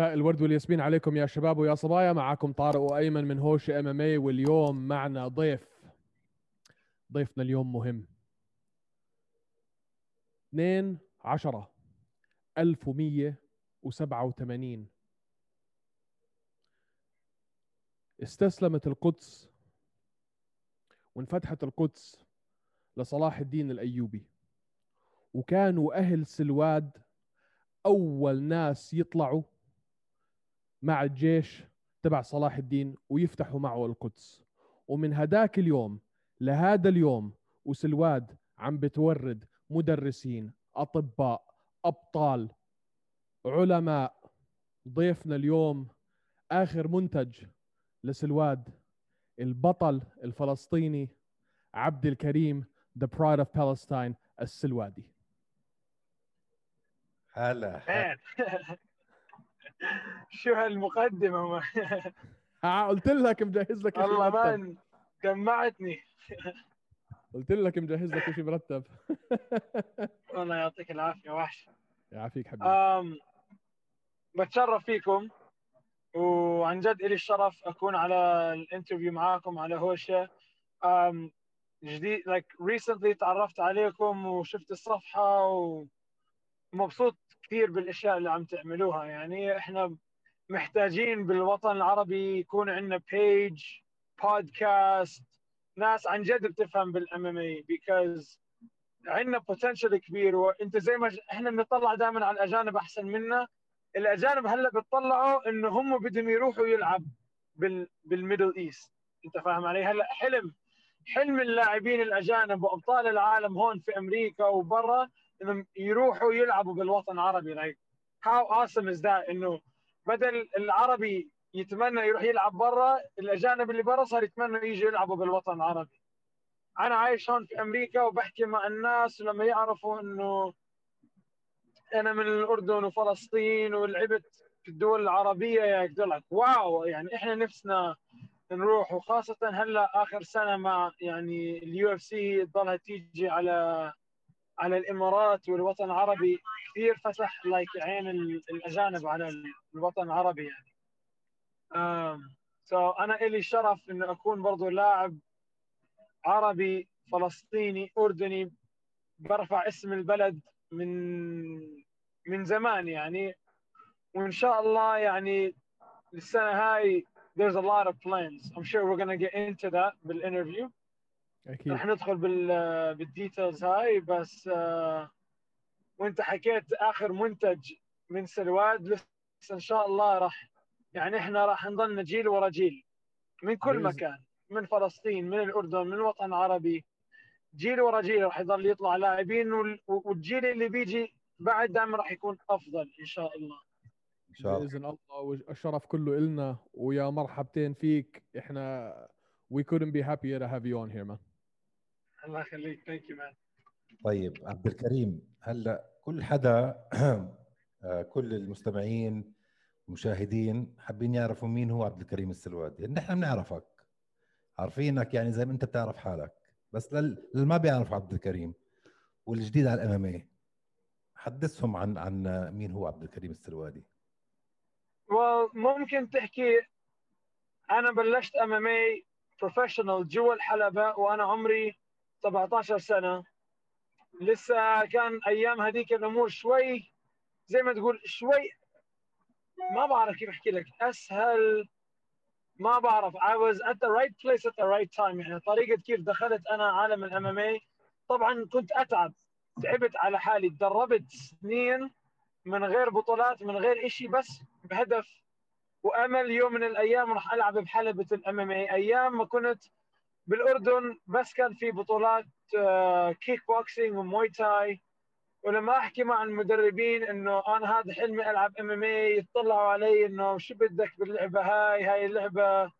الورد والياسمين عليكم يا شباب ويا صبايا. معكم طارق وأيمن من هوش إم إم اي واليوم معنا ضيف. ضيفنا اليوم مهم. 2 10 1187 استسلمت القدس وانفتحت القدس لصلاح الدين الأيوبي. وكانوا أهل سلواد أول ناس يطلعوا مع الجيش تبع صلاح الدين ويفتحوا معه القدس. ومن هداك اليوم لهذا اليوم وسلواد عم بتورد مدرسين أطباء أبطال علماء ضيفنا اليوم آخر منتج لسلواد البطل الفلسطيني عبد الكريم The Pride of Palestine السلوادي. هلا. شو هالمقدمة آه قلت لك مجهز لك الله man جمعتني قلت لك مجهز لك شيء مرتب. الله يعطيك العافية وحش يعافيك حبيبي. أم بتشرف فيكم وعن جد إلي الشرف أكون على ال interview معاكم على هوشة. أم جديد like recently تعرفت عليكم وشفت الصفحة ومبسوط كثير بالأشياء اللي عم تعملوها. يعني إحنا محتاجين بالوطن العربي يكون عندنا big podcast ناس عن جد بتفهم بال MMA because عندنا potential كبير. وإنت زي ما إحنا بنطلع دائما على الأجانب أحسن منا. الأجانب هلأ بتطلعوا إنه هم بدهم يروحوا يلعب بال بالميدل ايست إنت فاهم علي؟ هلأ حلم حلم اللاعبين الأجانب وأبطال العالم هون في أمريكا وبرا يروحوا يلعبوا بالوطن العربي like how awesome is that إنه بدل العربي يتمنى يروح يلعب برا الأجانب اللي برا صار يتمنوا يجوا يلعبوا بالوطن العربي. أنا عايش هون في أمريكا وبحكي مع الناس ولما يعرفوا إنه أنا من الأردن وفلسطين ولعبت في الدول العربية يقول لك wow! يعني إحنا نفسنا نروح وخاصة هلأ آخر سنة مع يعني ال UFC تضلها تيجي على على الإمارات والوطن العربي كثير فتح like عين الأجانب على الوطن العربي يعني. um, so أنا إلي شرف انه أكون برضو لاعب عربي فلسطيني أردني برفع اسم البلد من من زمان يعني. وإن شاء الله يعني السنة هاي there's a lot of plans. I'm sure we're gonna get into that بالinterview. أكيد. رح ندخل بال بالديتيلز هاي بس آه، وانت حكيت آخر منتج من سلواد لسه إن شاء الله راح يعني إحنا راح نضلنا جيل ورا جيل من كل بإذن- مكان من فلسطين من الأردن من الوطن العربي جيل ورا جيل راح يضل يطلع لاعبين وال- والجيل اللي بيجي بعد دائما راح يكون أفضل إن شاء الله. إن شاء الله. بإذن الله والشرف كله إلنا ويا مرحبتين فيك. إحنا we couldn't be happier to have you on here man. الله يخليك. thank you man طيب عبد الكريم هلا كل حدا آه، كل المستمعين المشاهدين حابين يعرفوا مين هو عبد الكريم السلوادي؟ نحن بنعرفك. عارفينك يعني زي ما انت بتعرف حالك. بس لل- للي ما بيعرف عبد الكريم والجديد على ال MM حدثهم عن عن مين هو عبد الكريم السلوادي؟ وممكن تحكي أنا بلشت MMA professional جوا الحلبة وأنا عمري 17 سنة. لسه كان أيام هذيك الأمور شوي زي ما تقول شوي. ما بعرف كيف أحكي لك. أسهل. ما بعرف. I was at the right place at the right time. يعني طريقة كيف دخلت أنا عالم ال MMA طبعا كنت أتعب. تعبت على حالي. تدربت سنين من غير بطولات من غير إشي بس بهدف. وأمل يوم من الأيام راح ألعب بحلبة ال MMA أيام ما كنت بالأردن بس كان في بطولات kickboxing و Muay Thai ولما أحكي مع المدربين إنه أنا هذا حلمي ألعب MMA يطلعوا علي إنه شو بدك باللعبة هاي هاي اللعبة.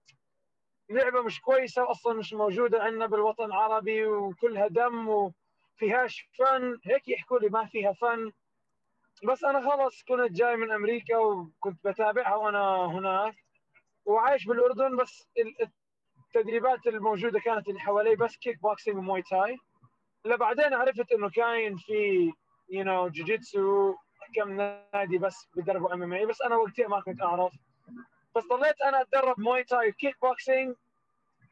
لعبه مش كويسة أصلا مش موجودة عندنا بالوطن العربي وكلها دم وفيهاش فن هيك يحكوا لي ما فيها فن بس أنا خلص كنت جاي من أمريكا وكنت بتابعها وأنا هناك. وعايش بالأردن بس التدريبات الموجودة كانت اللي حوالي بس kickboxing و Muay Thai لا بعدين عرفت إنه كاين في you know جوجيتسو كم نادي بس بدربوا MMA بس أنا وقتها ما كنت أعرف. بس ضليت أنا أتدرب Muay Thai و kickboxing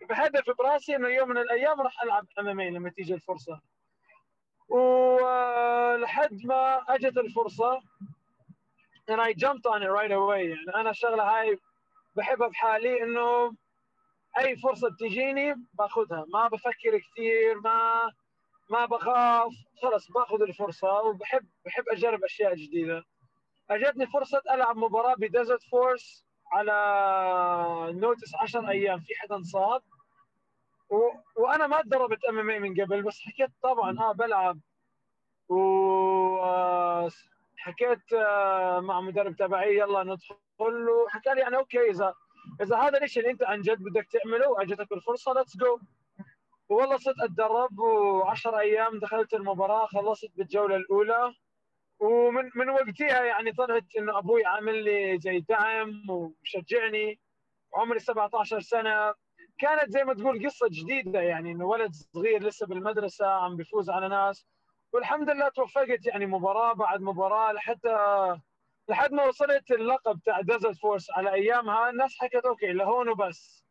بهدف براسي إنه يوم من الأيام راح ألعب MMA لما تيجي الفرصة. ولحد ما أجت الفرصة and I jumped on it right away. يعني أنا الشغله هاي بحبها بحالي إنه أي فرصة بتجيني باخذها. ما بفكر كثير ما ما بخاف. خلص باخذ الفرصة وبحب بحب أجرب أشياء جديدة. أجتني فرصة ألعب مباراة بديزرت فورس على notice 10 أيام. في حدا انصاب. و... وأنا ما تدربت MMA من قبل بس حكيت طبعا آه بلعب. و آه، آه، مع مدرب تبعي يلا ندخل. وحكى لي يعني okay إذا إذا هذا الشيء اللي أنت عن جد بدك تعمله واجتك الفرصة let's go والله صرت أتدرب و10 أيام دخلت المباراة خلصت بالجولة الأولى. ومن من وقتها يعني طلعت إنه أبوي عامل لي زي دعم ومشجعني عمري 17 سنة. كانت زي ما تقول قصة جديدة يعني إنه ولد صغير لسه بالمدرسة عم بيفوز على ناس. والحمد لله توفقت يعني مباراة بعد مباراة لحتى لحد ما وصلت اللقب تاع ديزرت فورس على أيامها الناس حكت okay لهون وبس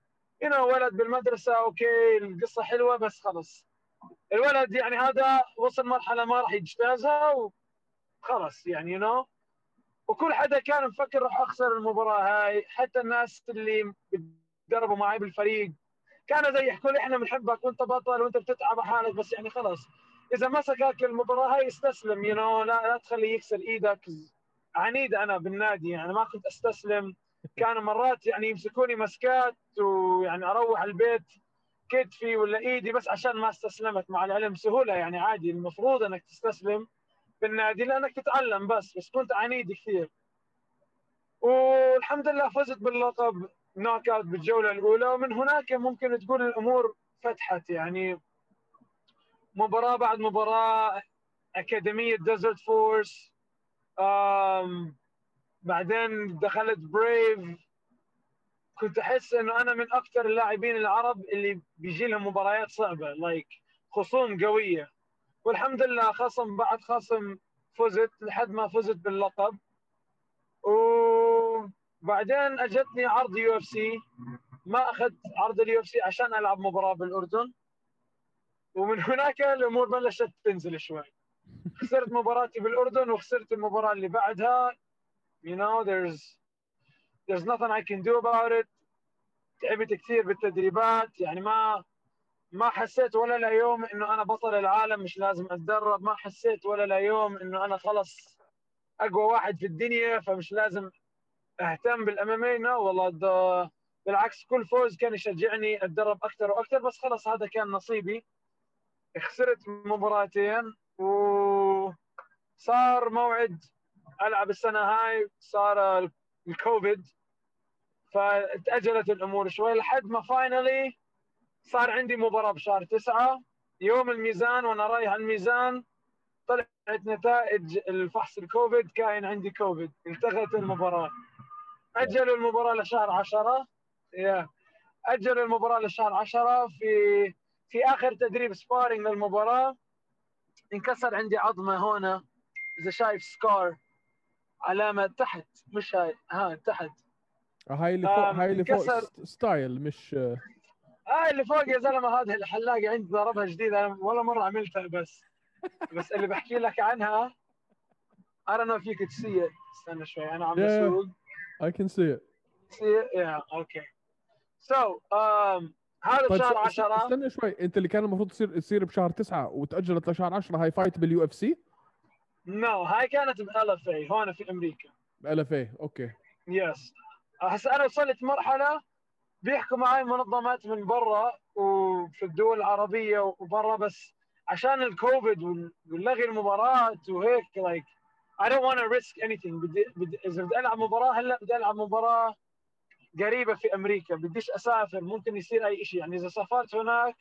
هنا ولد بالمدرسة okay القصة حلوة بس خلص الولد يعني هذا وصل مرحلة ما راح يجتازها وخلص يعني يو? وكل حدا كان مفكر راح أخسر المباراة هاي. حتى الناس اللي بيتدربوا معي بالفريق كانوا زي يحكوا لي إحنا بنحبك وأنت بطل وأنت بتتعب حالك بس يعني خلص إذا مسكك المباراة هاي استسلم you know? لا لا تخليه يكسر إيدك. عنيد أنا بالنادي يعني ما كنت أستسلم. كانوا مرات يعني يمسكوني مسكات ويعني أروح البيت كتفي ولا إيدي بس عشان ما استسلمت مع العلم سهولة يعني عادي. المفروض إنك تستسلم بالنادي لأنك تتعلم بس بس كنت عنيد كثير. والحمد لله فزت باللقب knockout بالجولة الأولى ومن هناك ممكن تقول الأمور فتحت. يعني مباراة بعد مباراة أكاديمية ديزرت فورس بعدين دخلت بريف كنت أحس إنه أنا من أكثر اللاعبين العرب اللي بيجي لهم مباريات صعبة like like خصوم قوية. والحمد لله خصم بعد خصم فزت لحد ما فزت باللقب. وبعدين أجتني عرض UFC ما أخذت عرض ال UFC عشان ألعب مباراة بالأردن. ومن هناك الأمور بلشت تنزل شوي. خسرت مباراتي بالأردن وخسرت المباراة اللي بعدها. You know there's there's nothing I can do about it. تعبت كثير بالتدريبات. يعني ما ما حسيت ولا لا يوم إنه أنا بطل العالم مش لازم أتدرب. ما حسيت ولا لا يوم إنه أنا خلص أقوى واحد في الدنيا فمش لازم أهتم بال MMA والله بالعكس كل فوز كان يشجعني أتدرب أكثر وأكثر بس خلص هذا كان نصيبي. خسرت مباراتين وصار موعد ألعب السنة هاي صار الكوفيد فتاجلت الأمور شوي لحد ما finally صار عندي مباراة بشهر تسعة يوم الميزان وأنا رايح الميزان طلعت نتائج الفحص الكوفيد كاين عندي كوفيد التغت المباراة. أجلوا المباراة لشهر 10 يا أجلوا المباراة لشهر 10 في في آخر تدريب sparring للمباراة. انكسر عندي عظمة هنا إذا شايف scar علامة تحت مش هاي ها تحت. هاي اللي فوق هاي اللي فوق style مش هاي اللي فوق يا زلمة هذه الحلاقة عندي ضربها جديده أنا ولا مرة عملتها بس. بس اللي بحكي لك عنها I don't know if you could see it. استنى شوي أنا عم بسوق. I can see it. See it? Yeah okay. So um, هذا طيب بشهر 10 استنى شوي. أنت اللي كان المفروض تصير تصير بشهر 9 وتأجلت لشهر 10 هاي فايت بال UFC؟ no هاي كانت بال FA هون في أمريكا. FA okay. yes هسه أنا وصلت مرحلة بيحكوا معي منظمات من برا وفي الدول العربية وبرا بس عشان الكوفيد ونلغي المباراة وهيك like I don't want risk anything. بدي, بدي إذا بدي ألعب مباراة هلا بدي ألعب مباراة قريبة في أمريكا. بديش أسافر ممكن يصير أي شيء يعني إذا سافرت هناك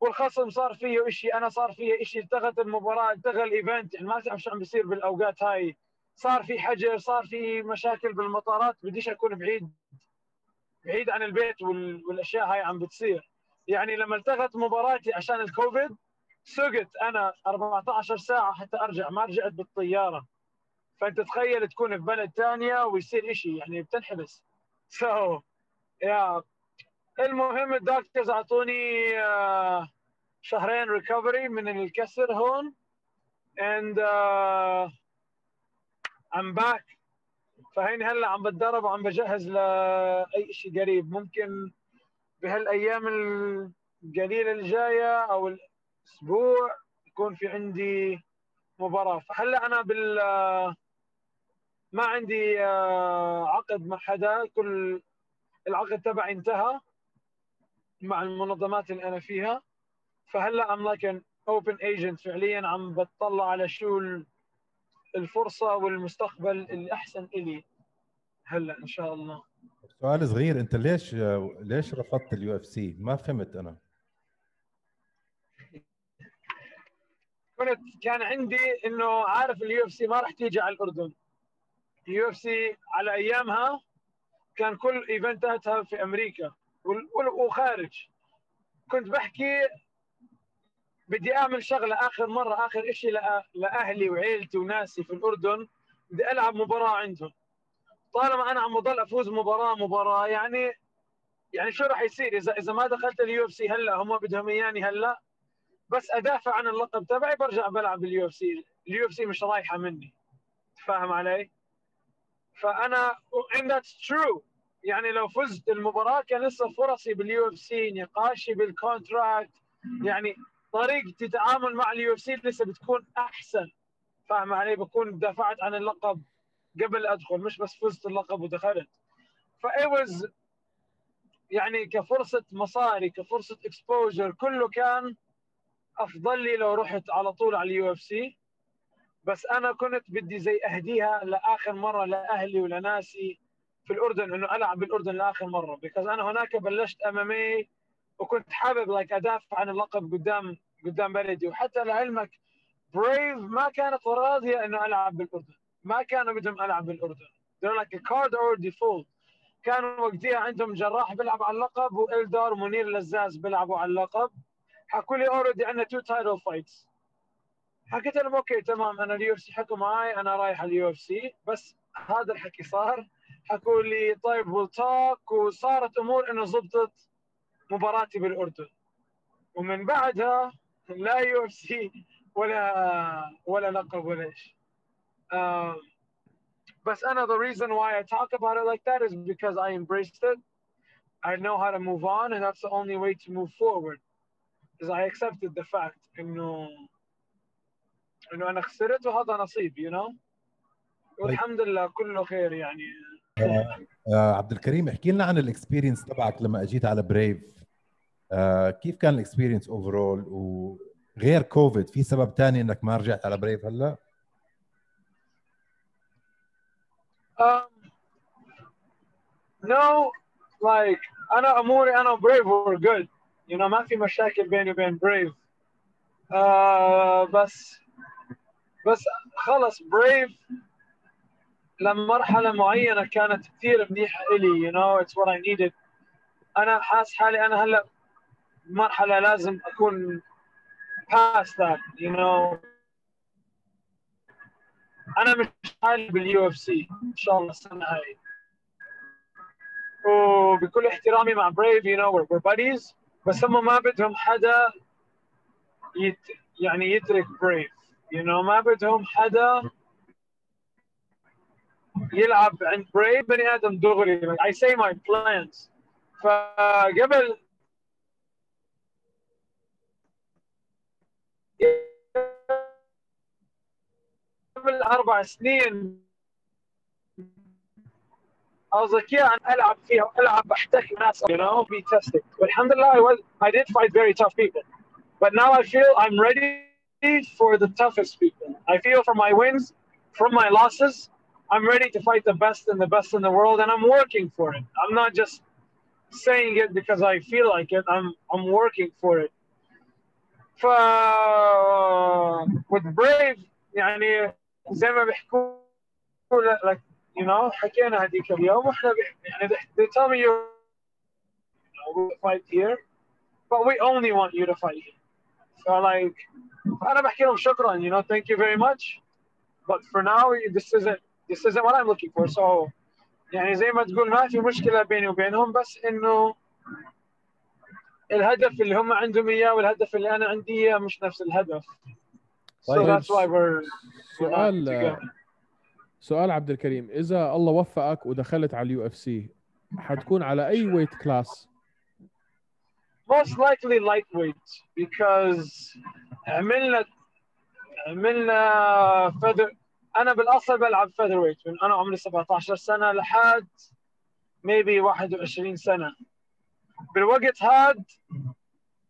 والخصم صار فيه شيء أنا صار فيه شيء التغت المباراة التغى ال event يعني ما تعرف شو عم بيصير بالأوقات هاي. صار في حجر صار في مشاكل بالمطارات بديش أكون بعيد بعيد عن البيت والأشياء هاي عم بتصير. يعني لما التغت مباراتي عشان الكوفيد سقت أنا 14 ساعة حتى أرجع ما رجعت بالطيارة. فأنت تخيل تكون في بلد ثانية ويصير شيء يعني بتنحبس. so so, yeah. المهم ال doctors أعطوني uh, شهرين recovery من الكسر هون and uh, I'm back. فهيني هلأ عم بتدرب وعم بجهز لأي شيء قريب. ممكن بهالأيام القليلة الجايه أو الأسبوع يكون في عندي مباراة. فهلأ أنا بال ما عندي آه، عقد مع حدا كل العقد تبعي انتهى. مع المنظمات اللي أنا فيها. فهلأ I'm like an open agent فعليا عم بتطلع على شو الفرصة والمستقبل الاحسن إلي هلأ إن شاء الله. سؤال صغير أنت ليش ليش رفضت ال UFC ما فهمت أنا. كنت كان عندي إنه عارف ال UFC ما راح تيجي على الأردن. ال UFC على أيامها كان كل event اتها في أمريكا. وخارج. كنت بحكي بدي أعمل شغلة آخر مرة آخر شيء لأهلي وعيلتي وناسي في الأردن بدي ألعب مباراة عندهم. طالما أنا عم بضل أفوز مباراة مباراة يعني يعني شو راح يصير؟ اذا إذا ما دخلت ال UFC هلأ هم بدهم إياني هلأ. بس أدافع عن اللقب تبعي برجع بلعب بال UFC ال UFC مش رايحة مني. فاهم علي؟ فانا and that's true. يعني لو فزت المباراة كان لسه فرصي بال UFC نقاشي بال contract يعني طريقة التعامل مع ال UFC لسه بتكون أحسن. فاهم علي؟ بكون دافعت عن اللقب قبل أدخل مش بس فزت اللقب ودخلت. فاي يعني كفرصة مصاري كفرصة exposure كله كان أفضل لي لو رحت على طول على ال UFC بس أنا كنت بدي زي أهديها لآخر مرة لأهلي ولناسي. في الاردن إنه ألعب بالأردن لآخر مرة. because أنا هناك بلشت امامي وكنت حابب like أدافع عن اللقب قدام قدام بلدي. وحتى لعلمك Brave ما كانت راضية إنه ألعب بالأردن. ما كانوا بدهم ألعب بالأردن. They're like a card already full. كانوا وقتها عندهم جراح بيلعب على اللقب وإلدار ومنير لزاز بيلعبوا على اللقب. حكوا لي already عندنا two title fights حكيت لهم okay تمام أنا ال UFC حكوا معي أنا رايح ال UFC. بس هذا الحكي صار. حكوا لي طيب we'll talk وصارت امور انه زبطت مباراتي بالاردن ومن بعدها لا UFC ولا ولا لقب ولا شيء um, but أنا the reason why I talk about it like that is because I embraced it. I know how to move on, and that's the only way to move forward. Is I accepted the fact إنه إنه أنا خسرت وهذا نصيب, you know. والحمد لله كله خير يعني. آه عبد الكريم احكي لنا عن ال experience تبعك لما اجيت على Brave آه كيف كان ال experience overall وغير كوفيد في سبب ثاني إنك ما رجعت على Brave هلا؟ Um, no, like أنا أموري أنا و Brave were good. You know ما في مشاكل بيني وبين. Uh, بس بس خلص Brave لمرحلة معينة كانت كثير منيحة إلي you know it's what I needed. أنا حاس حالي أنا هلأ مرحلة لازم أكون past that you know أنا مش حالي بال UFC إن شاء الله السنة هاي وبكل احترامي مع Brave you know we're buddies بس هم ما بدهم حدا يت يعني يترك بريف يو نو ما بدهم حدا يلعب عند بريف بني ادم دغري I say my plans فقبل قبل اربع سنين I was like, yeah, أنا ألعب فيها ألعب بحتك ناس, you know, be tested. But alhamdulillah, I, was, I did fight very tough people. But now I feel I'm ready for the toughest people. I feel from my wins, from my losses, I'm ready to fight the best and the best in the world, and I'm working for it. I'm not just saying it because I feel like it. I'm I'm working for it. ف with brave يعني زي ما بيحكوا لك you know حكينا هذيك اليوم واحنا يعني they tell me you know, fight here but we only want you to fight here so like انا بحكي لهم شكرا you know thank you very much but for now this isn't this isn't what I'm looking for. So يعني زي ما تقول ما في مشكلة بيني وبينهم بس إنه الهدف اللي هم عندهم إياه والهدف اللي أنا عندي إياه مش نفس الهدف. So طيب، that's why we're, سؤال. سؤال عبد الكريم إذا الله وفقك ودخلت على ال UFC حتكون على أي weight class most likely lightweight because عملنا عملنا feather أنا بالأصل بلعب featherweight من أنا عمري 17 سنة لحد maybe 21 سنة. بالوقت هاد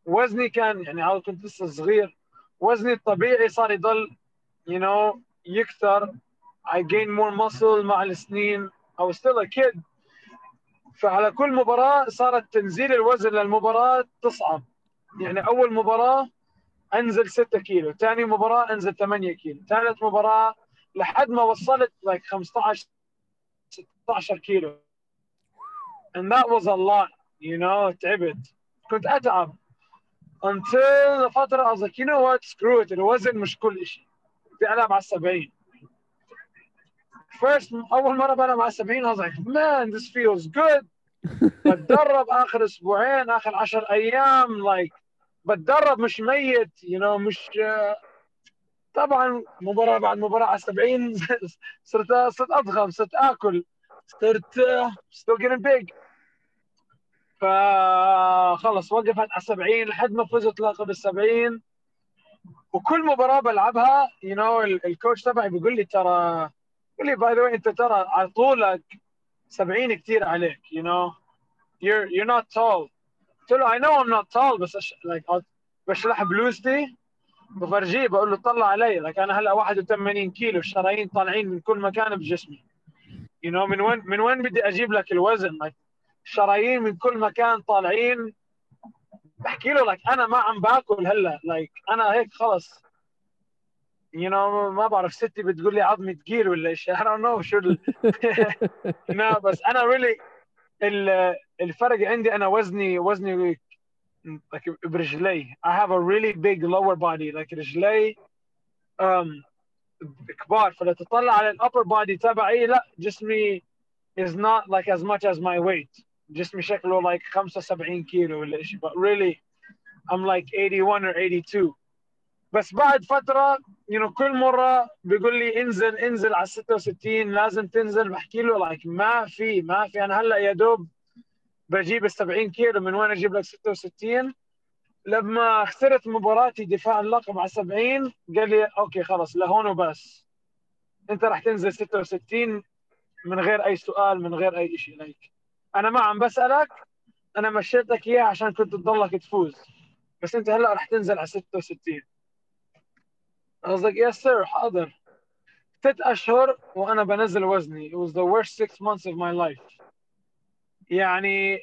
وزني كان يعني عاد كنت لسه صغير وزني الطبيعي صار يضل you know يكثر. I gain more muscle مع السنين. I was still a kid. فعلى كل مباراة صارت تنزيل الوزن للمباراة تصعب. يعني أول مباراة أنزل 6 كيلو ثاني مباراة أنزل 8 كيلو ثالث مباراة لحد ما وصلت like 15 16 كيلو. And that was a lot you know تعبت. كنت أتعب. Until فترة I was like you know what? Screw it. الوزن مش كل شيء بدي ألعب على 70 first أول مرة بلعب على 70 I was like man this feels good. بتدرب آخر أسبوعين آخر 10 أيام like بتدرب مش ميت you know مش طبعا مباراة بعد مباراة على 70 صرت صرت أضخم صرت آكل صرت still getting big. فخلص وقفت على 70 لحد ما فزت لقب ال 70 وكل مباراة بلعبها you know ال- الكوتش تبعي بيقول لي ترى يقول لي باي ذا واي أنت ترى على طولك 70 كثير عليك you know. You're you're not tall. قلت له I know I'm not tall بس أش... بلوزتي. بفرجيه بقول له طلع علي لك أنا هلأ 81 كيلو الشرايين طالعين من كل مكان بجسمي. You know من وين من وين بدي أجيب لك الوزن؟ Like الشرايين من كل مكان طالعين. بحكي له like أنا ما عم باكل هلأ. Like أنا هيك خلص. You know ما بعرف ستي بتقول لي عظمي ثقيل ولا إيش I don't know شو بس أنا really ال- الفرق عندي أنا وزني وزني like برجلي I have a really big lower body. Like رجلي um, كبار فلو تطلع على الابر body تبعي لا جسمي is not like as much as my weight. جسمي شكله like 75 كيلو ولا شيء but really I'm like 81 or 82 بس بعد فترة you know كل مرة بيقول لي انزل انزل على 66 لازم تنزل بحكي له like ما في ما في. أنا هلأ يا دوب بجيب ال 70 كيلو من وين أجيب لك 66 لما خسرت مباراتي دفاع اللقب على 70 قال لي أوكي خلص لهون وبس. أنت راح تنزل 66 من غير أي سؤال من غير أي شيء like أنا ما عم بسألك أنا مشيت لك إياه عشان كنت تضلك تفوز. بس أنت هلأ راح تنزل على 66 I was like yes sir حاضر. ست أشهر وأنا بنزل وزني. It was the worst six months of my life. يعني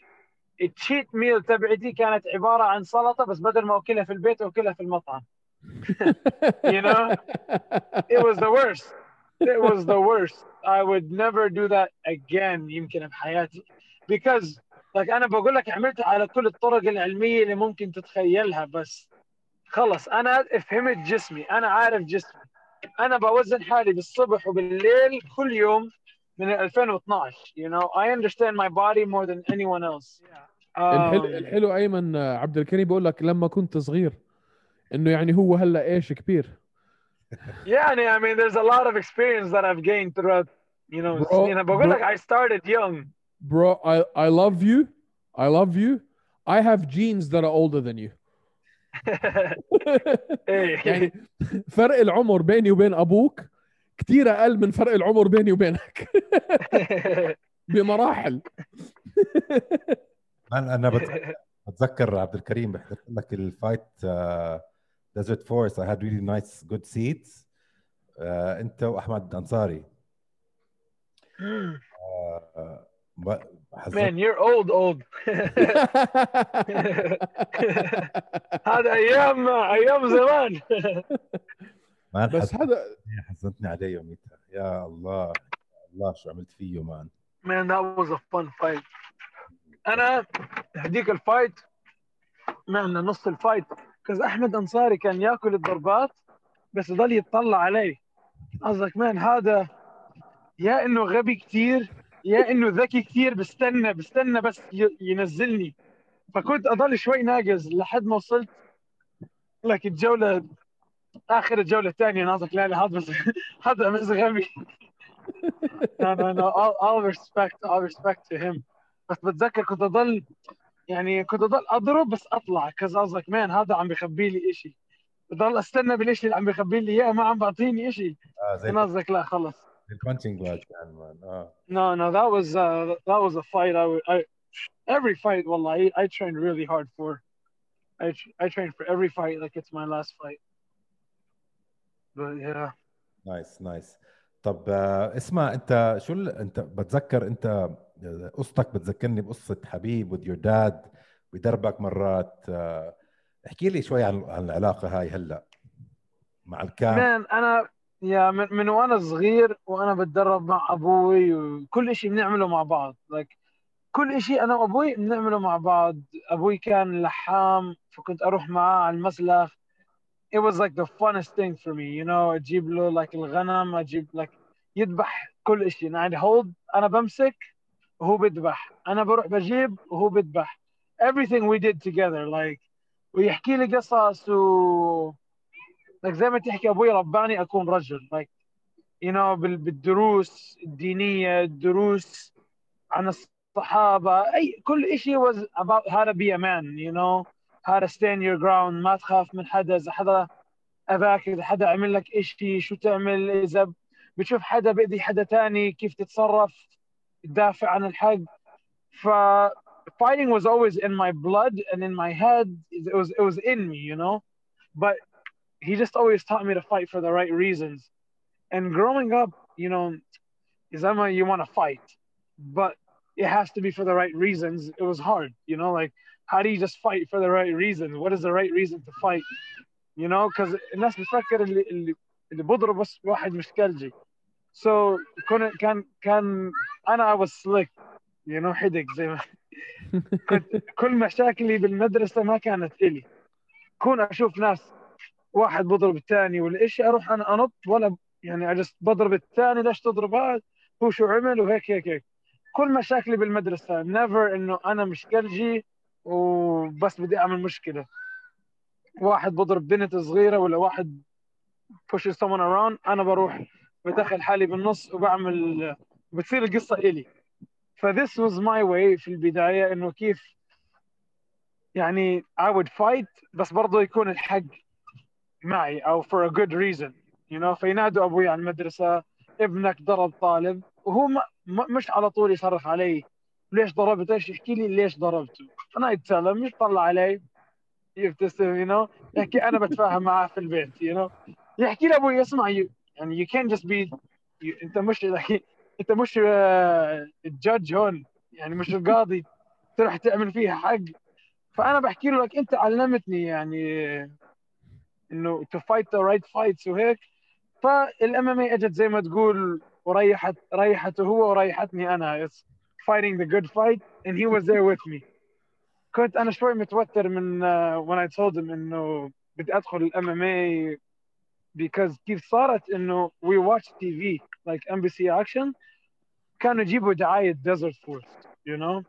التشيت ميل تبعتي كانت عبارة عن سلطة بس بدل ما أكلها في البيت أكلها في المطعم. You know? It was the worst. It was the worst. I would never do that again يمكن بحياتي because like أنا بقول لك عملت على كل الطرق العلمية اللي ممكن تتخيلها بس خلص أنا فهمت جسمي أنا عارف جسمي. أنا بوزن حالي بالصبح وبالليل كل يوم من 2012 you know I understand my body more than anyone else الحلو um, الحلو ايمن آه، عبد الكريم بيقول لك لما كنت صغير انه يعني هو هلا ايش كبير يعني I mean there's a lot of experience that I've gained throughout you know Bro, السنين. أنا بقول bro. لك I started young bro I I love you I love you I have genes that are older than you إيه. يعني فرق العمر بيني وبين ابوك كثير أقل من فرق العمر بيني وبينك. بمراحل. أنا أنا بت- بتذكر عبد الكريم بحكي لك ال fight Desert Force I had really nice good seats أنت وأحمد أنصاري. آه، ب- حزت- Man you're old old. هذا أيام أيام زمان. man بس هذا حزنتني عليه يوميتها. يا الله يا الله شو عملت فيه man Man that was a fun fight. أنا هديك ال fight معنا نص ال fight cause أحمد أنصاري كان يأكل الضربات بس يضل يتطلع علي قصدك man هذا يا إنه غبي كثير يا إنه ذكي كثير بستنى بستنى بس ينزلني. فكنت أضل شوي ناقز لحد ما وصلت. لك الجولة آخر الجولة الثانية ناطق لا لا هذا بس هذا بس غبي. No no no all, all respect all respect to him. بس بتذكر كنت أضل يعني كنت أضل أضرب بس أطلع كذا قصدك man هذا عم بخبي لي شيء بضل أستنى بالشيء اللي عم بخبي لي إياه ما عم بعطيني شيء آه زي قصدك لا خلص. ال punching bag كان man آه. No no that was uh, that was a fight I, I every fight والله I, I trained really hard for. I I trained for every fight like it's my last fight. nice nice طب آه، اسمع انت شو انت بتذكر انت قصتك بتذكرني بقصة حبيب with your dad بدربك مرات. آه، احكي لي شوي عن عن العلاقة هاي هلأ مع الكام. man أنا يا من, من وأنا صغير وأنا بتدرب مع أبوي وكل شيء بنعمله مع بعض. Like كل شيء أنا وأبوي بنعمله مع بعض. أبوي كان لحام فكنت أروح معاه على المسلخ. It was like the funnest thing for me you know أجيب له like الغنم أجيب like يذبح كل شيء يعني hold أنا بمسك وهو بيذبح. أنا بروح بجيب وهو بيذبح. Everything we did together like ويحكي لي قصص و like زي ما تحكي أبوي رباني أكون رجل. Like you know بالدروس الدينية الدروس عن الصحابة. أي كل شيء was about how to be a man you know. how to stand your ground ما تخاف من حدا اذا حدا اذاك اذا حدا عمل لك شيء شو تعمل اذا بتشوف حدا بيأذي حدا تاني كيف تتصرف تدافع عن الحق ف fighting was always in my blood and in my head it was it was in me you know but he just always taught me to fight for the right reasons and growing up you know Izama you want to fight but it has to be for the right reasons it was hard you know like how do you just fight for the right reasons what is the right reason to fight? You know because الناس بتفكر اللي اللي اللي بضرب بس واحد مش كلجي so كان كان كان أنا I was slick. You know حدق زي ما كنت كل مشاكلي بالمدرسة ما كانت إلي. كون أشوف ناس واحد بضرب الثاني ولا شيء أروح أنا أنط ولا يعني اجلس بضرب الثاني ليش تضرب؟ هذا هو شو عمل وهيك هيك هيك. كل مشاكلي بالمدرسة. نيفر إنه أنا مش كلجي وبس بدي أعمل مشكلة. واحد بضرب بنت صغيرة ولا واحد pushes someone around أنا بروح بدخل حالي بالنص وبعمل بتصير القصة إلي. ف this was my way في البداية إنه كيف يعني I would fight بس برضه يكون الحق معي أو for a good reason you know. فينادوا أبوي على المدرسة ابنك ضرب طالب وهو ما مش على طول يصرخ علي. ليش ضربت؟ إيش يحكي لي ليش ضربته أنا يتسلم مش طلع علي يبتسم you يحكي أنا بتفاهم معاه في البيت you يحكي لي أبوي اسمع يعني يو كان جاست بي أنت مش أنت مش ال judge هون. يعني مش القاضي تروح تعمل فيها حق. فأنا بحكي له لك أنت علمتني يعني إنه to fight the right fights وهيك. فال MMA إجت زي ما تقول وريحت ريحته هو وريحتني أنا fighting the good fight and he was there with me كنت انا شوي متوتر من uh, when I told him انه بدي ادخل الام ام اي because كيف صارت انه we watch TV like NBC action كانوا يجيبوا دعاية Desert Force you know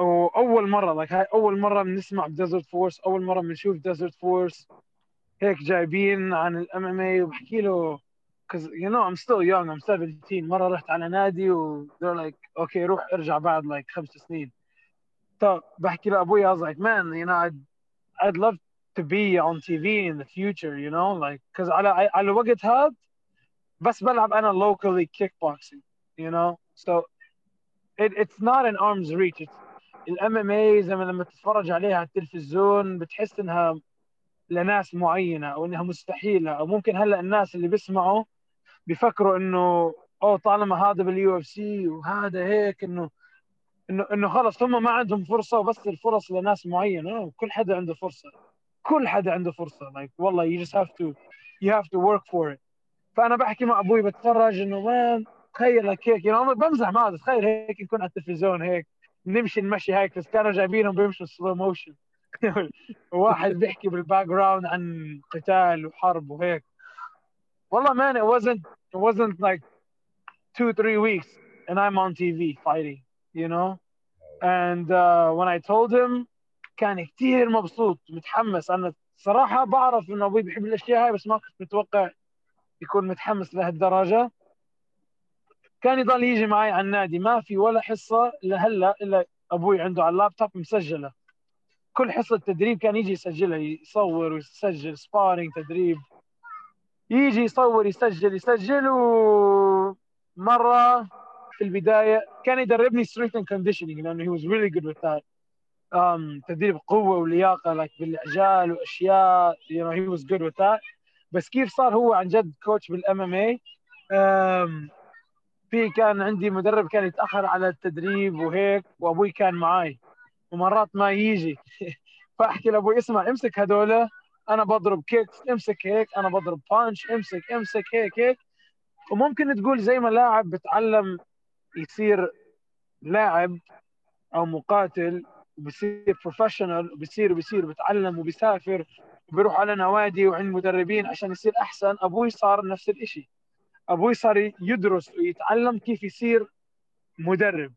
واول مرة like هاي اول مرة بنسمع Desert Force اول مرة بنشوف Desert Force هيك جايبين عن الام ام اي وبحكي له because you know I'm still young I'm 17 مرة رحت على نادي و they're like okay روح ارجع بعد like خمس سنين. طب بحكي لابوي I was like man you know I'd I'd love to be on TV in the future you know like because على على الوقت هذا بس بلعب أنا locally kickboxing you know? So it, it's not an arm's reach. It's ال MMA زي ما لما تتفرج عليها على التلفزيون بتحس إنها لناس معينة أو إنها مستحيلة أو ممكن هلأ الناس اللي بيسمعوا بيفكروا إنه oh طالما هذا بال UFC وهذا هيك إنه إنه إنه خلص هم ما عندهم فرصة وبس الفرص لناس معينة. كل حدا عنده فرصة. كل حدا عنده فرصة. Like والله you just have to you have to work for it. فأنا بحكي مع أبوي بتفرج إنه man تخيل لك هيك. يعني بمزح معه تخيل هيك نكون على التلفزيون هيك. نمشي نمشي هيك بس كانوا جايبينهم بيمشوا slow motion واحد بيحكي بال background عن قتال وحرب وهيك. والله man it wasn't it wasn't like two three weeks and I'm on TV fighting you know? And uh, when I told him كان كثير مبسوط متحمس. أنا صراحة بعرف إنه أبوي بيحب الأشياء هاي بس ما كنت متوقع يكون متحمس لهالدرجة. كان يضل يجي معي على النادي. ما في ولا حصة لهلأ إلا أبوي عنده على اللابتوب مسجلة. كل حصة تدريب كان يجي يسجلها يصور ويسجل sparring تدريب. يجي يصور يسجل يسجل ومره في البداية. كان يدربني strength and conditioning لأنه he was really good with that تدريب قوة ولياقة لك بالعجال وأشياء you know he was good with that. بس كيف صار هو عن جد coach بال MMA في كان عندي مدرب كان يتأخر على التدريب وهيك وأبوي كان معاي. ومرات ما يجي. فأحكي لأبوي اسمع امسك هذول أنا بضرب kicks امسك هيك أنا بضرب punch امسك امسك هيك هيك. وممكن تقول زي ما لاعب بتعلم يصير لاعب أو مقاتل وبصير professional وبصير وبصير بتعلم وبيسافر وبيروح على نوادي وعند مدربين عشان يصير أحسن. أبوي صار نفس الشيء أبوي صار يدرس ويتعلم كيف يصير مدرب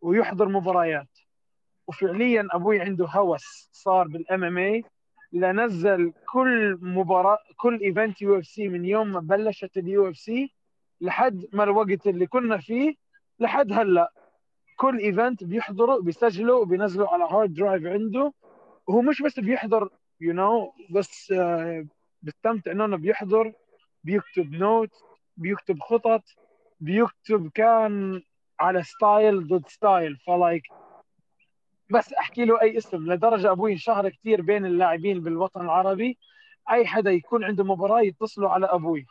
ويحضر مباريات. وفعليا أبوي عنده هوس صار بال MMA لنزل كل مباراة كل event UFC من يوم ما بلشت ال UFC لحد ما الوقت اللي كنا فيه لحد هلا. كل event بيحضره بيسجله وبينزله على hard drive عنده. وهو مش بس بيحضر you know, بس uh, بيستمتع إنه بيحضر بيكتب note بيكتب خطط بيكتب كان على style ضد style ف like بس أحكي له أي اسم لدرجة أبوي انشهر كثير بين اللاعبين بالوطن العربي. أي حدا يكون عنده مباراة يتصلوا على أبوي.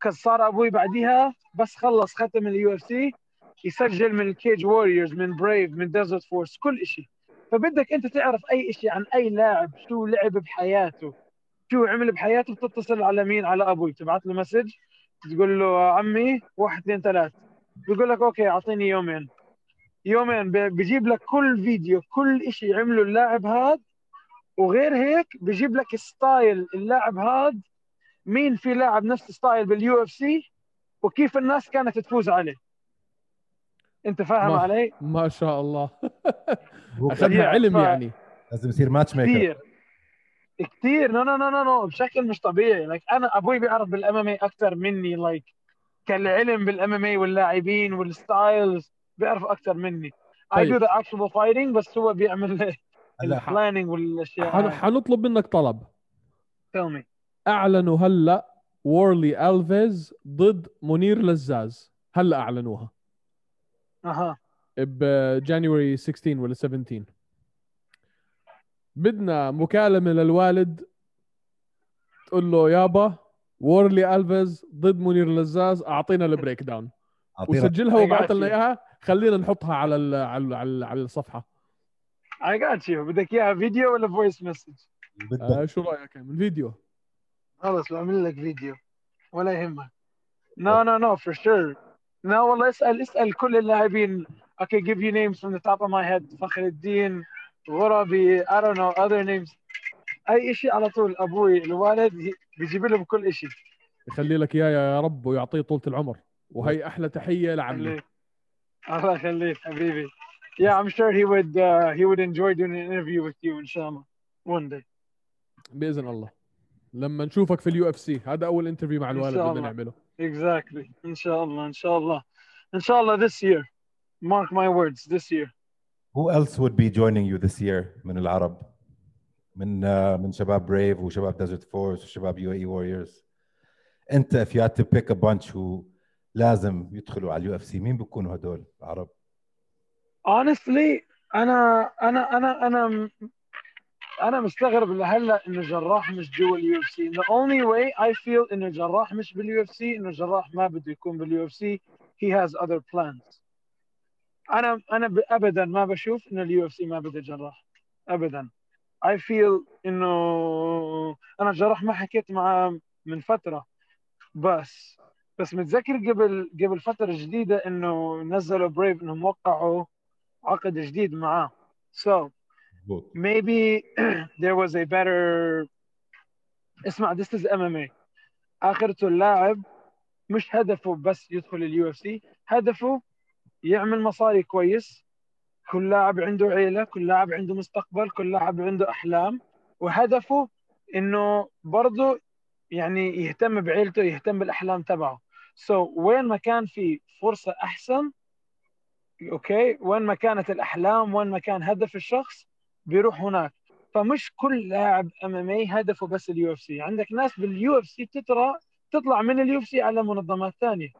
كان صار أبوي بعديها بس خلص ختم ال UFC يسجل من ال Cage Warriors من Brave من Desert Force كل شيء فبدك أنت تعرف أي شيء عن أي لاعب شو لعب بحياته شو عمل بحياته بتتصل على مين؟ على أبوي. تبعت له message تقول له عمي واحد اثنين ثلاث بيقول لك okay أعطيني يومين. يومين بجيب لك كل فيديو كل شيء عمله اللاعب هذا وغير هيك بجيب لك style اللاعب هذا مين في لاعب نفس style بال UFC وكيف الناس كانت تفوز عليه. أنت فاهم ما علي؟ ما شاء الله. هو اخذها ف- علم يعني. لازم يصير matchmaker كثير. كثير. no no no no بشكل مش طبيعي. like أنا أبوي بيعرف بال MMA أكثر مني. like كالعلم بال MMA واللاعبين وال styles. بيعرف أكثر مني. اي طيب. do the actual fighting بس هو بيعمل ال planning والأشياء. حنطلب منك طلب. Tell me. أعلنوا هلأ وورلي ألفيز ضد منير لزاز. هلأ أعلنوها. أها. ب January 16 ولا 17 بدنا مكالمة للوالد. تقول له يابا وورلي ألفيز ضد منير لزاز أعطينا ال breakdown وسجلها I وابعث لنا. إياها. خلينا نحطها على ال على ال على, ال على الصفحة. I got you. بدك إياها فيديو ولا voice message؟ آه شو رأيك من فيديو خلص بعمل لك فيديو ولا يهمك. No no no for sure. No والله اسأل اسأل كل اللاعبين. I can give you names from the top of my head. فخر الدين غربي I don't know other names. أي شيء على طول أبوي الوالد بيجيب لهم كل شيء يخلي لك إياه يا رب ويعطيه طولة العمر. وهي أحلى تحية لعمي. خليك الله يخليك حبيبي Yeah I'm sure he would uh, he would enjoy doing an interview with you إن شاء الله one day. باذن الله لما نشوفك في اليو اف سي هذا اول انترفيو مع إن الوالد شاء بدنا الله. نعمله Exactly. إن شاء الله إن شاء الله إن شاء الله this year. Mark my words this year. Who else would be joining you this year من العرب من آه، من شباب Brave وشباب Desert Force وشباب UAE Warriors انت if you had to pick a bunch who لازم يدخلوا على ال UFC. مين بيكونوا هدول العرب؟ Honestly أنا أنا أنا أنا أنا مستغرب لهلأ إنه جراح مش جوا ال UFC. The only way I feel إنه جراح مش بال UFC إنه جراح ما بده يكون بال UFC. He has other plans. أنا أنا ابدا ما بشوف إنه ال UFC ما بده جراح. ابدا. I feel إنه أنا جراح ما حكيت معاه من فترة. بس بس متذكر قبل قبل فترة جديدة إنه نزلوا Brave إنهم وقعوا عقد جديد معاه. So maybe there was a better اسمع this is MMA آخرته اللاعب مش هدفه بس يدخل ال UFC هدفه يعمل مصاري كويس. كل لاعب عنده عيلة كل لاعب عنده مستقبل كل لاعب عنده أحلام. وهدفه إنه برضه يعني يهتم بعيلته يهتم بالأحلام تبعه. so so, وين ما كان في فرصة أحسن okay وين ما كانت الأحلام وين ما كان هدف الشخص بيروح هناك. فمش كل لاعب MMA هدفه بس ال UFC. عندك ناس بال UFC تطلع تطلع من ال UFC على منظمات ثانية.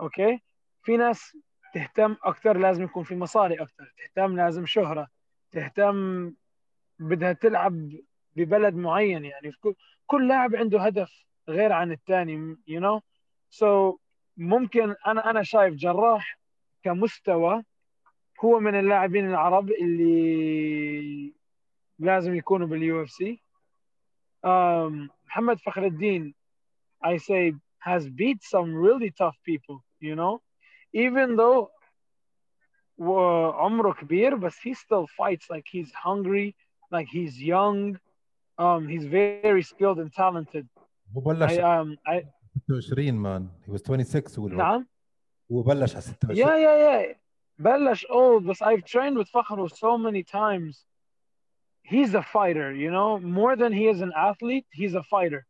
Okay؟ في ناس تهتم أكثر لازم يكون في مصاري أكثر تهتم لازم شهرة. تهتم بدها تلعب ببلد معين. يعني كل لاعب عنده هدف غير عن الثاني you know so ممكن أنا أنا شايف جراح كمستوى هو من اللاعبين العرب اللي لازم يكونوا بال UFC محمد فخر الدين I say has beat some really tough people you know even though عمره كبير بس he still fights like he's hungry like he's young um he's very skilled and talented I, um, I, 26 مان. He was 26 هو نعم. هو بلش على 26 yeah yeah yeah بلش. Old بس I've trained with فخر so many times. He's a fighter you know. More than he is an athlete he's a fighter.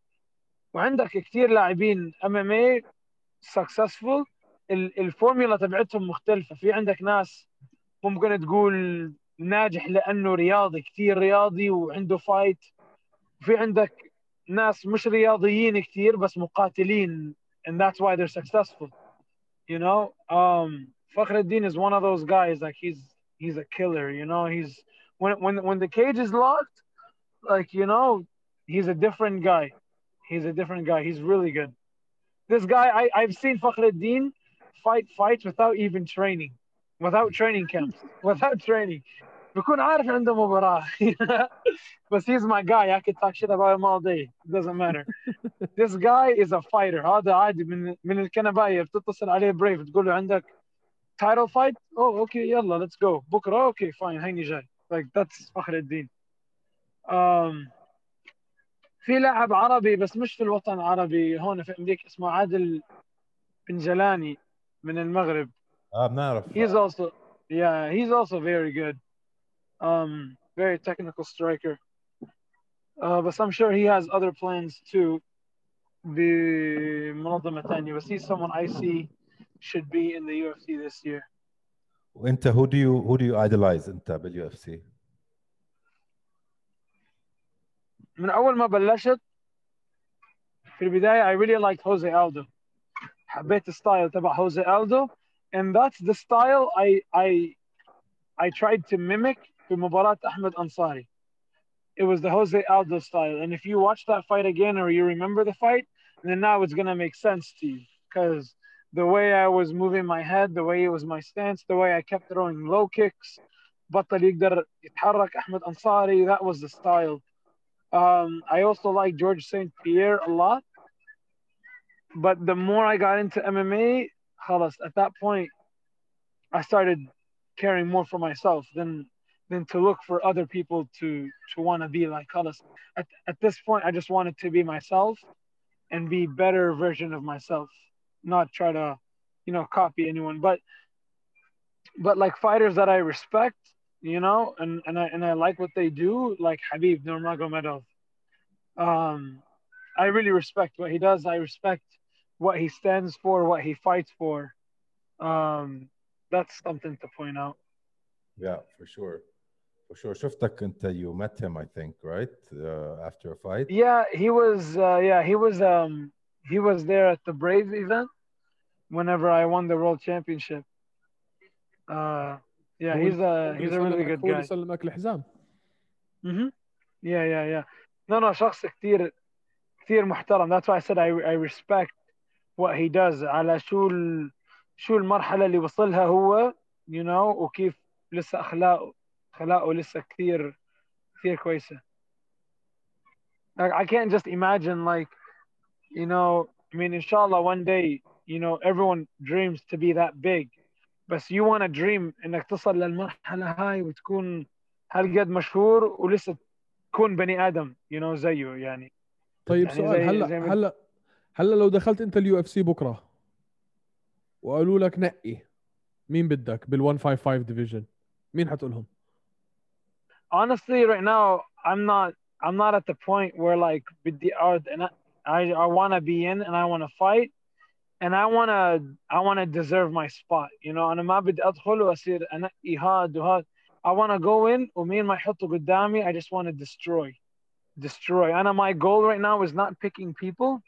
وعندك كثير لاعبين MMA successful ال formula تبعتهم مختلفة. في عندك ناس ممكن تقول ناجح لأنه رياضي كثير رياضي وعنده fight في عندك ناس مش رياضيين كثير بس مقاتلين and that's why they're successful you know um فخر الدين is one of those guys like he's he's a killer you know he's when when when the cage is locked like you know he's a different guy he's a different guy he's really good this guy I, I've seen Fakhreddin fight fights without even training without training camps without training بكون عارف عنده مباراة. بس he's my guy. I could talk shit about him all day. It doesn't matter. This guy is a fighter. هذا عادي. من من الكنباية. بتتصل عليه بريف تقول له عندك title fight oh أوكي يلا let's go. بكرة؟ أوكي fine. هيني جاي. Like that's فخر الدين. Um, في لاعب عربي بس مش في الوطن العربي هون في أمريكا اسمه عادل بن جلاني من المغرب. آه بنعرف. He's also yeah he's also very good. um very technical striker uh, but I'm sure he has other plans too بمنظمة ثانية بس he's someone I see should be in the UFC this year وانت who do you who do you idolize انت باليو اف سي؟ من اول ما بلشت في البدايه I really liked Jose Aldo حبيت الستايل تبع Jose Aldo and that's the style I I I tried to mimic في مباراة أحمد أنصاري it was the Jose Aldo style and if you watch that fight again or you remember the fight then now it's gonna make sense to you because the way I was moving my head the way it was my stance the way I kept throwing low kicks بطل يقدر يتحرك أحمد أنصاري that was the style um, I also like George St. Pierre a lot. But the more I got into MMA, خلاص, at that point, I started caring more for myself than than to look for other people to to want to be like us. At, at this point, I just wanted to be myself and be better version of myself, not try to, you know, copy anyone. But but like fighters that I respect, you know, and and I and I like what they do, like Habib Nurmagomedov. Um, I really respect what he does. I respect what he stands for, what he fights for. Um, that's something to point out. Yeah, for sure For sure. شفتك انت you met him I think right uh, after a fight. Yeah, he was uh, yeah, he was um he was there at the Brave event whenever I won the world championship. Uh yeah, he's a he's a really good guy. يسلمك الحزام. Mhm. Yeah, yeah, yeah. No, no, شخص كثير كثير محترم. That's why I said I I respect what he does على شو ال... شو المرحلة اللي وصلها هو you know وكيف لسه أخلاقه أخلاقه لسه كثير كثير كويسة. Like, I can't just imagine like you know I mean إن شاء الله one day you know everyone dreams to be that big بس you want to dream إنك تصل للمرحلة هاي وتكون هالقد مشهور ولسه تكون بني آدم you know زيه يعني طيب يعني سؤال هلا هلا هلا لو دخلت أنت ال UFC بكرة وقالوا لك نقي مين بدك بال 155 division مين حتقولهم؟ honestly right now i'm not i'm not at the point where like بدي ارد and I I, I want to be in and I want to fight and I want to I want to deserve my spot you know انا ما بدي ادخل واصير انقي هاد وهاد I want to go in ومين ما يحطوا قدامي I just want to destroy destroy أنا my goal right now is not picking people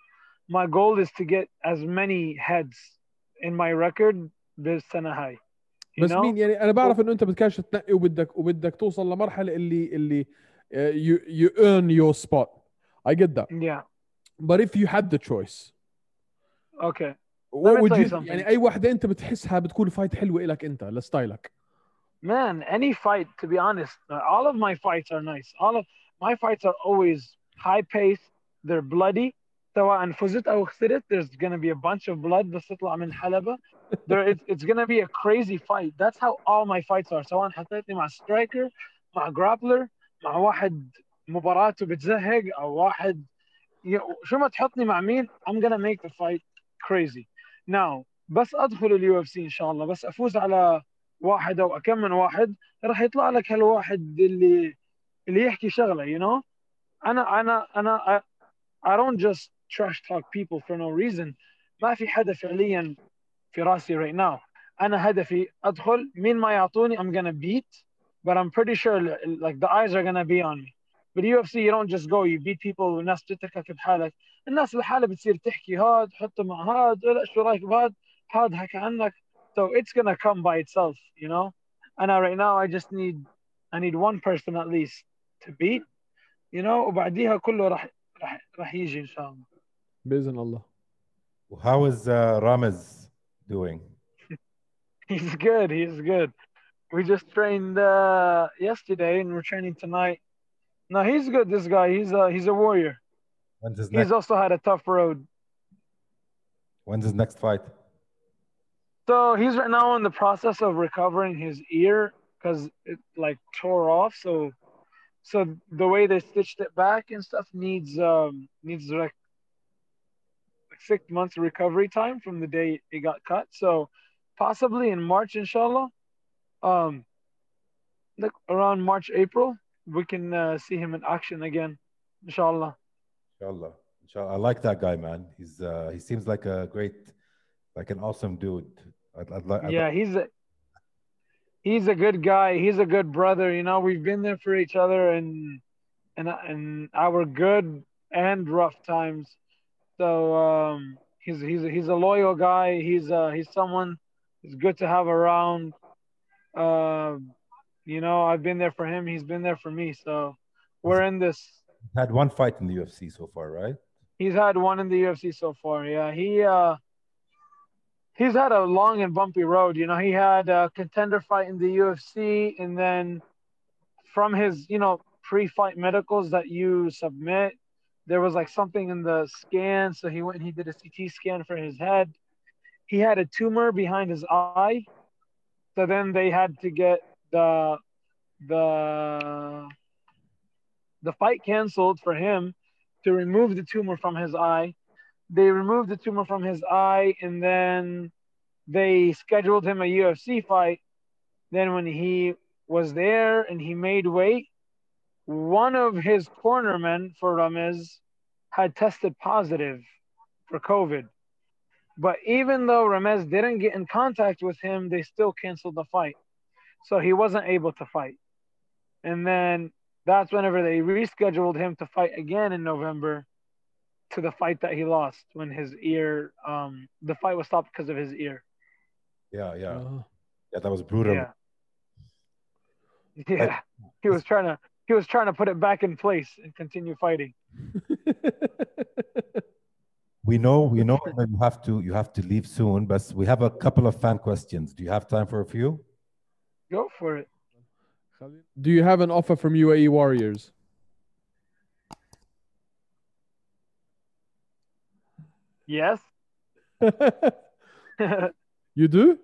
my goal is to get as many heads in my record بالسنة هاي you بس know? مين يعني أنا بعرف انه انت بدكش تنقي وبدك وبدك توصل لمرحله اللي اللي uh, you you earn your spot I get that yeah but if you had the choice okay what would you. يعني اي وحده انت بتحسها بتكون فايت حلوة لك انت لستايلك man any fight to be honest uh, all of my fights are nice all of my fights are always high pace they're bloody سواء فزت أو خسرت there's gonna be a bunch of blood بس تطلع من حلبة there it's, it's gonna be a crazy fight. That's how all my fights are. سواء حطيتني مع striker مع grappler مع واحد مباراته بتزهق أو واحد ي- شو ما تحطني مع مين I'm gonna make the fight crazy. Now بس أدخل ال UFC إن شاء الله. بس أفوز على واحد أو كم من واحد راح يطلع لك هالواحد اللي اللي يحكي شغلة you know أنا أنا أنا I, I don't just trash talk people for no reason. ما في حدا فعليا في راسي right now انا هدفي ادخل مين ما يعطوني I'm gonna beat but I'm pretty sure like the eyes are gonna be on me but UFC you don't just go you beat people والناس تتركك بحالك الناس لحالها بتصير تحكي هاد حطه مع هاد لا شو رايك بهاد هاد حكى عنك so it's gonna come by itself you know and I, right now I just need I need one person at least to beat you know وبعديها كله راح راح راح يجي ان شاء الله باذن الله How is uh, Ramez doing? he's good he's good we just trained uh, yesterday and we're training tonight no he's good this guy he's a he's a warrior When's his he's next? also had a tough road When's his next fight? So he's right now in the process of recovering his ear because it like tore off. So, so the way they stitched it back and stuff needs um needs like six months recovery time from the day it got cut. So, possibly in March, inshallah, um, like around March April, we can uh, see him in action again, inshallah. Inshallah. Inshallah. I like that guy, man. He's uh, he seems like a great, like an awesome dude. I'd, I'd like. yeah he's a he's a good guy he's a good brother you know we've been there for each other and and and our good and rough times so um he's he's a, he's a loyal guy he's uh he's someone who's good to have around um you know i've been there for him he's been there for me so we're in this had one fight in the UFC so far, right? he's had one in the UFC so far. Yeah, he uh he's had a long and bumpy road. You know, he had a contender fight in the UFC, and then from his you know pre-fight medicals that you submit, there was like something in the scan, so he went and he did a CT scan for his head. He had a tumor behind his eye, so then they had to get the the the fight canceled for him to remove the tumor from his eye. They removed the tumor from his eye and then they scheduled him a UFC fight. Then when he was there and he made weight, one of his cornermen for Ramez had tested positive for COVID. But even though Ramez didn't get in contact with him, they still canceled the fight. So he wasn't able to fight. And then that's whenever they rescheduled him to fight again in November to the fight that he lost when his ear um the fight was stopped because of his ear. Yeah, yeah, آه. yeah. That was brutal. Yeah. Yeah. He was trying to he was trying to put it back in place and continue fighting. We know, we know that you have to you have to leave soon, but we have a couple of fan questions. Do you have time for a few? Go for it. Do you have an offer from UAE Warriors? Yes. you do?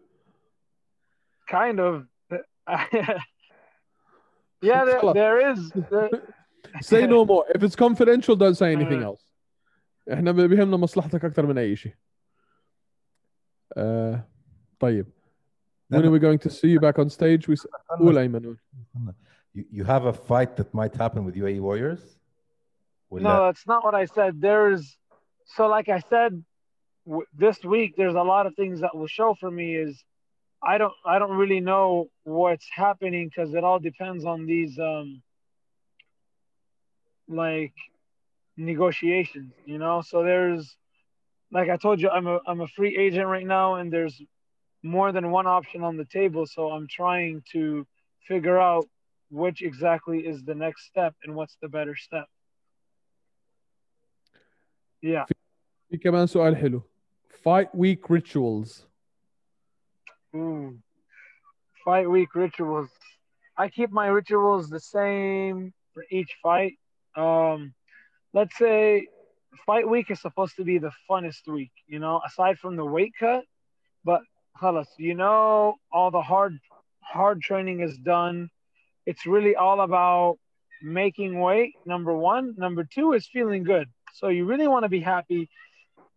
kind of. yeah, there, خلاص. there is. There, Say no more. If it's confidential, don't say anything Uh, else. احنا بيهمنا مصلحتك اكثر من اي شيء آه طيب when are we going to see you back on stage we... قول ايمن قول You, you have a fight that might happen with UAE Warriors? ولا- No, that's not what I said. There's so like I said w- this week there's a lot of things that will show for me is I don't I don't really know what's happening because it all depends on these um like negotiations, you know. So there's like I told you I'm a I'm a free agent right now and there's more than one option on the table so I'm trying to figure out which exactly is the next step and what's the better step. Yeah. في كمان سؤال حلو fight week rituals Mm. Fight week rituals. I keep my rituals the same for each fight. Um, let's say fight week is supposed to be the funnest week, you know, aside from the weight cut. But halas, you know, all the hard hard training is done. It's really all about making weight. Number one, number two is feeling good. So you really want to be happy.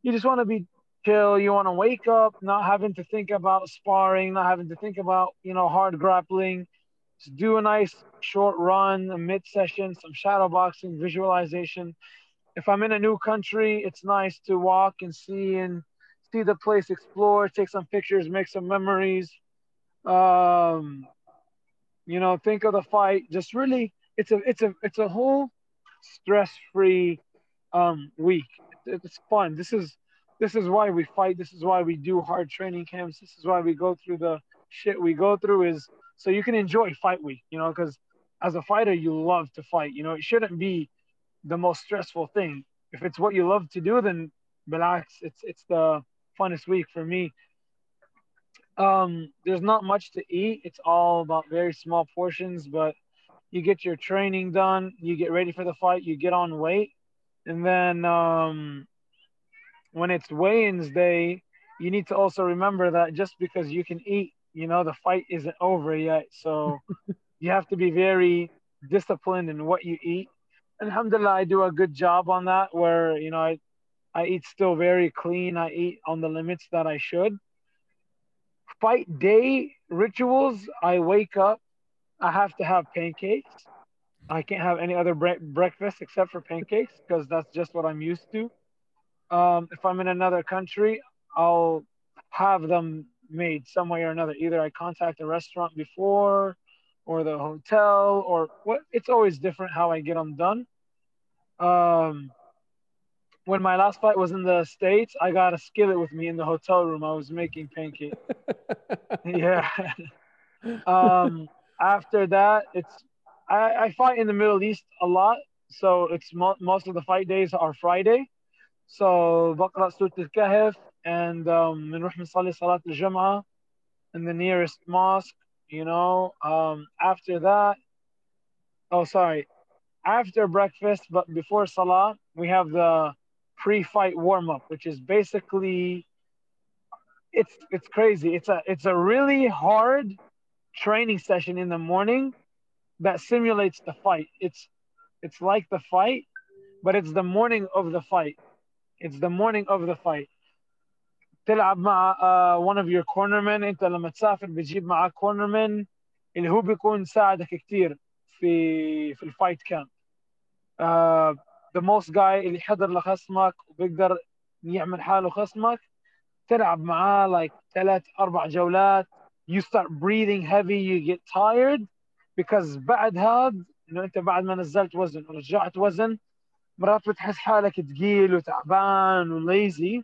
You just want to be chill. You want to wake up, not having to think about sparring, not having to think about, you know, hard grappling. Just do a nice short run, a mid session, some shadow boxing, visualization. If I'm in a new country, it's nice to walk and see and see the place, explore, take some pictures, make some memories. Um, you know, think of the fight. Just really, it's a, it's a, it's a whole stress-free um, week. It's fun. This is this is why we fight. This is why we do hard training camps. This is why we go through the shit we go through is so you can enjoy fight week, you know, because as a fighter, you love to fight. You know, it shouldn't be the most stressful thing. If it's what you love to do, then relax. It's it's the funnest week for me. Um, there's not much to eat. It's all about very small portions, but you get your training done, you get ready for the fight, you get on weight, and then um, when it's weigh-ins day, you need to also remember that just because you can eat, you know, the fight isn't over yet. So you have to be very disciplined in what you eat. Alhamdulillah, I do a good job on that where, you know, I, I eat still very clean. I eat on the limits that I should. Fight day rituals, I wake up, I have to have pancakes. I can't have any other bre- breakfast except for pancakes because that's just what I'm used to. Um, if I'm in another country, I'll have them made some way or another. Either I contact the restaurant before or the hotel or what it's always different how I get them done. Um, when my last fight was in the States, I got a skillet with me in the hotel room. I was making pancakes. yeah. um, after that, it's I, I fight in the Middle East a lot, so it's mo- most of the fight days are Friday. So بقرأ سورة الكهف and um, بنروح نصلي صلاة الجمعة in the nearest mosque. You know, um, after that, oh sorry, after breakfast, but before Salah, we have the pre-fight warm-up, which is basically it's it's crazy. It's a it's a really hard training session in the morning that simulates the fight. It's it's like the fight, but it's the morning of the fight. It's the morning of the fight. تلعب مع uh, one of your cornermen. انت لما تسافر بتجيب معك cornerman اللي هو بيكون ساعدك كثير في في الفايت كامب. Uh, the most guy اللي يحضر لخصمك وبيقدر يعمل حاله خصمك. تلعب معاه like ثلاث أربع جولات. You start breathing heavy. You get tired. Because بعد هذا إنه أنت بعد ما نزلت وزن ورجعت وزن مرات بتحس حالك ثقيل وتعبان و lazy.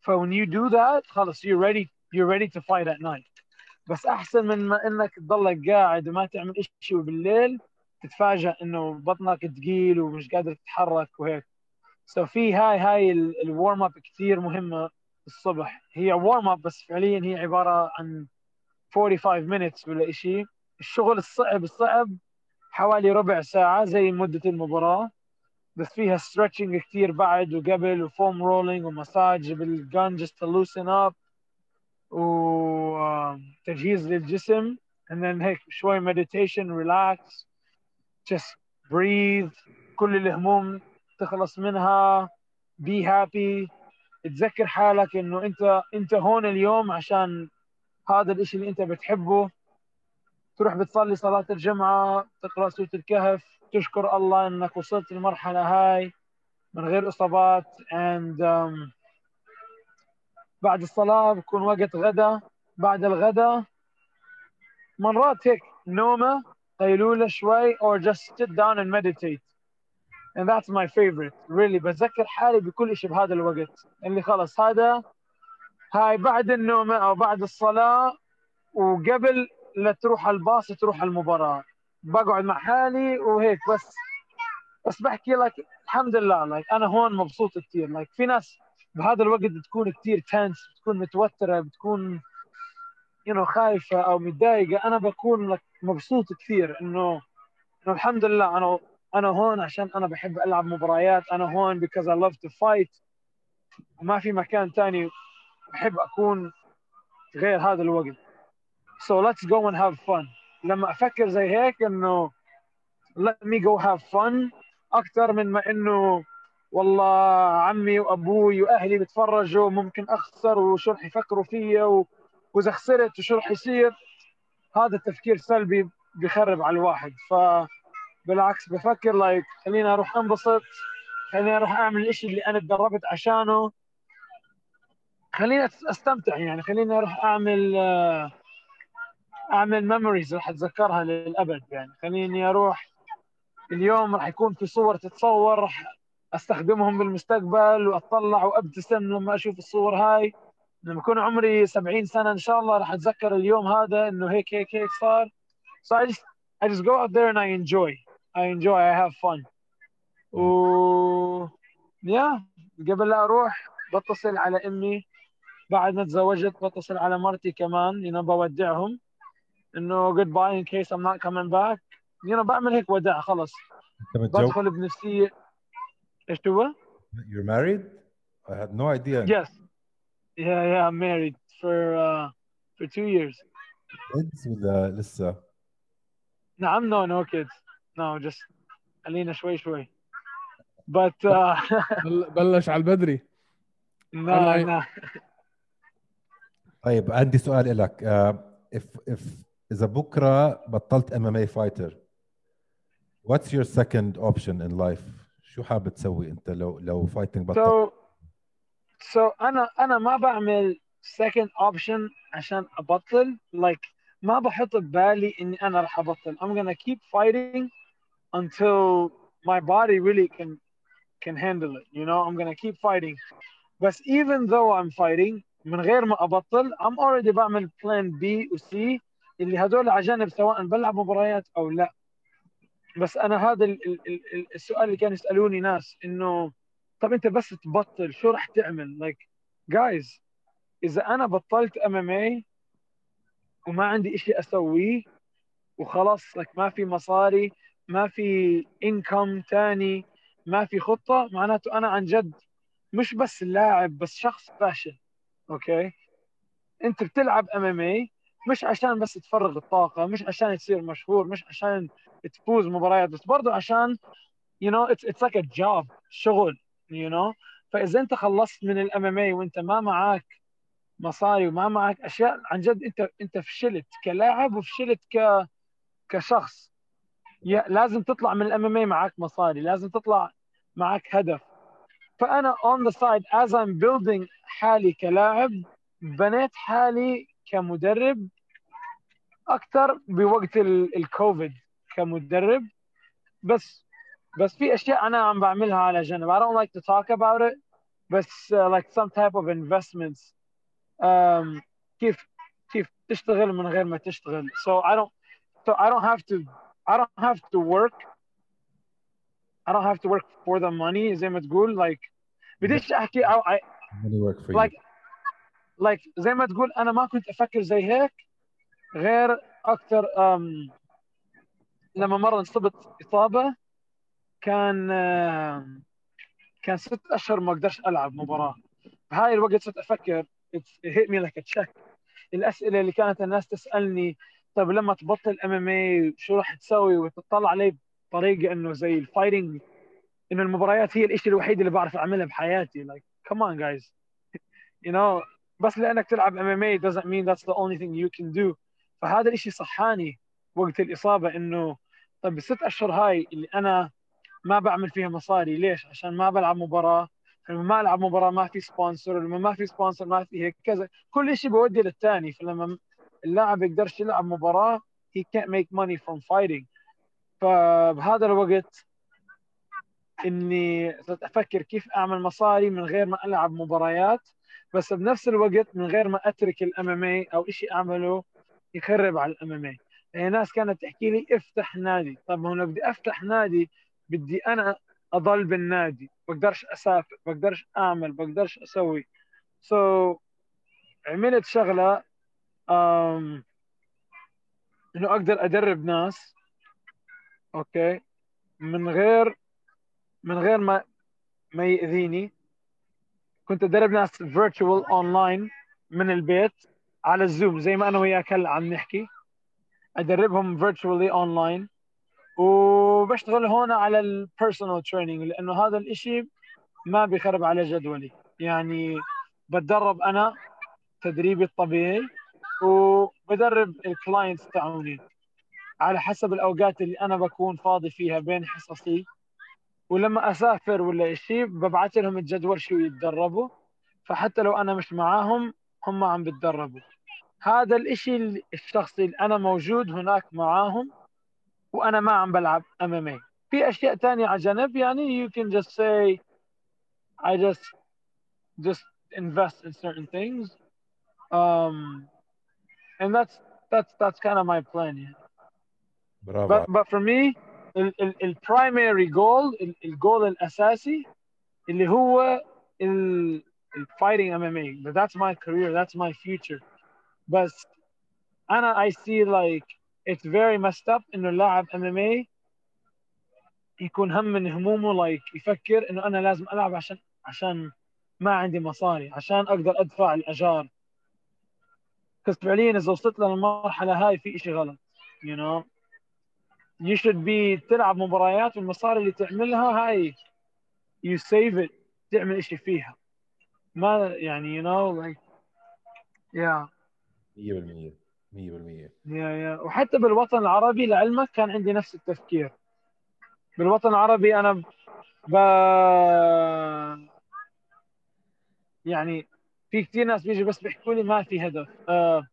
ف when you do that خلص you're ready you're ready to fight at night. بس أحسن من ما إنك تضلك قاعد وما تعمل شيء وبالليل تتفاجئ إنه بطنك ثقيل ومش قادر تتحرك وهيك. so so في هاي هاي ال warm up كثير مهمة الصبح. هي warm up بس فعليا هي عبارة عن 45 minutes ولا شيء الشغل الصعب الصعب حوالي ربع ساعة زي مدة المباراة. بس فيها stretching كثير بعد وقبل وفوم رولينج ومساج just to loosen up وتجهيز للجسم and then هيك شوي meditation relax just breathe. كل الهموم تخلص منها. Be happy. تذكر حالك إنه أنت أنت هون اليوم عشان هذا الإشي اللي أنت بتحبه. تروح بتصلي صلاة الجمعة تقرأ سورة الكهف تشكر الله إنك وصلت للمرحلة هاي من غير إصابات. And um, بعد الصلاة بكون وقت غدا. بعد الغدا مرات هيك نومة قيلولة شوي or just sit down and meditate. And that's my favorite. Really بتذكر حالي بكل شيء بهذا الوقت. اللي خلص هذا هاي بعد النومة أو بعد الصلاة وقبل لا تروح الباص تروح المباراة. بقعد مع حالي وهيك بس. بس بحكي لك الحمد لله like أنا هون مبسوط كثير like في ناس بهذا الوقت بتكون كثير تنس بتكون متوترة بتكون you know خايفة أو متضايقة. أنا بكون like مبسوط كثير إنه إنه الحمد لله أنا أنا هون عشان أنا بحب ألعب مباريات. أنا هون because I love to fight. وما في مكان ثاني بحب أكون غير هذا الوقت. So let's go and have fun. لما أفكر زي هيك إنه let me go have fun أكثر من ما إنه والله عمي وأبوي وأهلي بتفرجوا ممكن أخسر وشو رح يفكروا فيا و... وإذا خسرت وشو رح يصير؟ هذا التفكير سلبي بيخرب على الواحد. ف بالعكس بفكر like خليني أروح أنبسط خليني أروح أعمل الشيء اللي أنا تدربت عشانه. خليني أستمتع يعني خليني أروح أعمل آه، أعمل memories راح أتذكرها للأبد يعني. خليني أروح. اليوم راح يكون في صور تتصور راح أستخدمهم بالمستقبل وأطلع وأبتسم لما أشوف الصور هاي. لما يكون عمري 70 سنة إن شاء الله راح أتذكر اليوم هذا إنه هيك هيك هيك صار. So I just I just go out there and I enjoy. I enjoy. I have fun. و يا قبل لا أروح بتصل على أمي. بعد ما تزوجت بتصل على مرتي كمان. You know بودعهم. انه goodbye in case I'm not coming back you know بعمل هيك وداع خلص انت متجوز بدخل بنفسيه ايش هو؟ you're married I had no idea Yes. Yeah, yeah, I'm married for uh, for two years. kids ولا لسه نعم no no kids. No just خلينا شوي شوي. But uh, بل- بلش على البدري no الله no. طيب عندي سؤال لك uh, if if اذا بكره بطلت ام ام اي فايتر what's your second option in life شو حابب تسوي انت لو لو فايتنج بطلت So so انا انا ما بعمل second option عشان ابطل like ما بحط ببالي اني انا راح ابطل I'm gonna keep fighting until my body really can can handle it you know I'm gonna keep fighting بس even though I'm fighting من غير ما ابطل I'm already بعمل plan B و C اللي هدول على جنب سواء بلعب مباريات أو لا. بس أنا هذا ال- ال- ال- ال- السؤال اللي كانوا يسألوني ناس إنه طب أنت بس تبطل شو راح تعمل؟ Like guys إذا أنا بطلت ام ام اي وما عندي إشي أسويه وخلاص like ما في مصاري ما في انكم تاني ما في خطة معناته أنا عن جد مش بس لاعب بس شخص فاشل Okay أنت بتلعب MMA مش عشان بس تفرغ الطاقة مش عشان تصير مشهور مش عشان تفوز مباريات بس برضه عشان you know it's it's like a job شغل you know. فإذا أنت خلصت من ال MMA وأنت ما معك مصاري وما معك أشياء عن جد أنت أنت فشلت كلاعب وفشلت ك كشخص. لازم تطلع من ال MMA معك مصاري لازم تطلع معك هدف. فأنا on the side as I'm building حالي كلاعب بنيت حالي كمدرب أكثر بوقت ال- الكوفيد كمدرب بس بس في اشياء أنا عم بعملها على جنب I don't like to talk about it بس uh, like some type of investments um, كيف كيف تشتغل من غير ما تشتغل so I don't so I don't have to I don't have to work I don't have to work for the money زي ما تقول like بديش احكي أو I, money work for you like like زي ما تقول أنا ما كنت أفكر زي هيك غير أكثر um, لما مرة انصبت إصابة كان um, كان ست أشهر ما أقدرش ألعب مباراة. بهاي الوقت صرت أفكر me like a check. الأسئلة اللي كانت الناس تسألني طيب لما تبطل MMA شو راح تسوي؟ وتطلع علي بطريقة إنه زي ال fighting إنه المباريات هي الشيء الوحيد اللي بعرف أعملها بحياتي. Come on guys. You know بس لأنك تلعب MMA doesn't mean that's the only thing you can do. فهذا الشيء صحاني وقت الإصابة إنه طيب الست أشهر هاي اللي أنا ما بعمل فيها مصاري ليش؟ عشان ما بلعب مباراة. لما ما ألعب مباراة ما في sponsor لما ما في sponsor ما في هيك كذا. كل شيء بودي للثاني فلما اللاعب يقدرش يلعب مباراة he can't make money from fighting. فبهذا الوقت إني صرت أفكر كيف أعمل مصاري من غير ما ألعب مباريات. بس بنفس الوقت من غير ما أترك ال MMA أو شيء أعمله يخرب على ال MMA يعني ناس كانت تحكي لي افتح نادي. طب هو بدي أفتح نادي بدي أنا أضل بالنادي. بقدرش أسافر بقدرش أعمل بقدرش أسوي. So so, عملت شغلة um, إنه أقدر أدرب ناس okay من غير من غير ما ما يأذيني. كنت ادرب ناس virtual online من البيت على ال Zoom زي ما أنا وياك هلأ عم نحكي. أدربهم virtually online وبشتغل هون على ال personal training لأنه هذا الإشي ما بيخرب على جدولي. يعني بتدرب أنا تدريبي الطبيعي وبدرب ال clients تاعوني. على حسب الأوقات اللي أنا بكون فاضي فيها بين حصصي. ولما أسافر ولا شيء ببعث لهم الجدول شو يتدربوا فحتى لو أنا مش معاهم هم عم بتدربوا. هذا الإشي الشخصي اللي أنا موجود هناك معاهم وأنا ما عم بلعب إم إم اي في أشياء ثانية على جنب يعني you can just say I just just invest in certain things. Um and that's that's that's kind of my plan yeah. برافو but but for me ال ال ال primary goal ال الجول الأساسي اللي هو ال ال fighting MMA but that's my career that's my future. بس أنا I see like it's very messed up إنه اللاعب MMA يكون هم من همومه like يفكر إنه أنا لازم ألعب عشان عشان ما عندي مصاري عشان أقدر أدفع الأجار. بس فعليا إذا وصلت للمرحلة هاي في شيء غلط you know. You should be تلعب مباريات والمصاري اللي تعملها هاي. You save it. تعمل شيء فيها. ما يعني you know like yeah. 100% 100% يا يا وحتى بالوطن العربي لعلمك كان عندي نفس التفكير. بالوطن العربي أنا ب... يعني في كثير ناس بيجوا بس بيحكوا لي ما في هدف. آه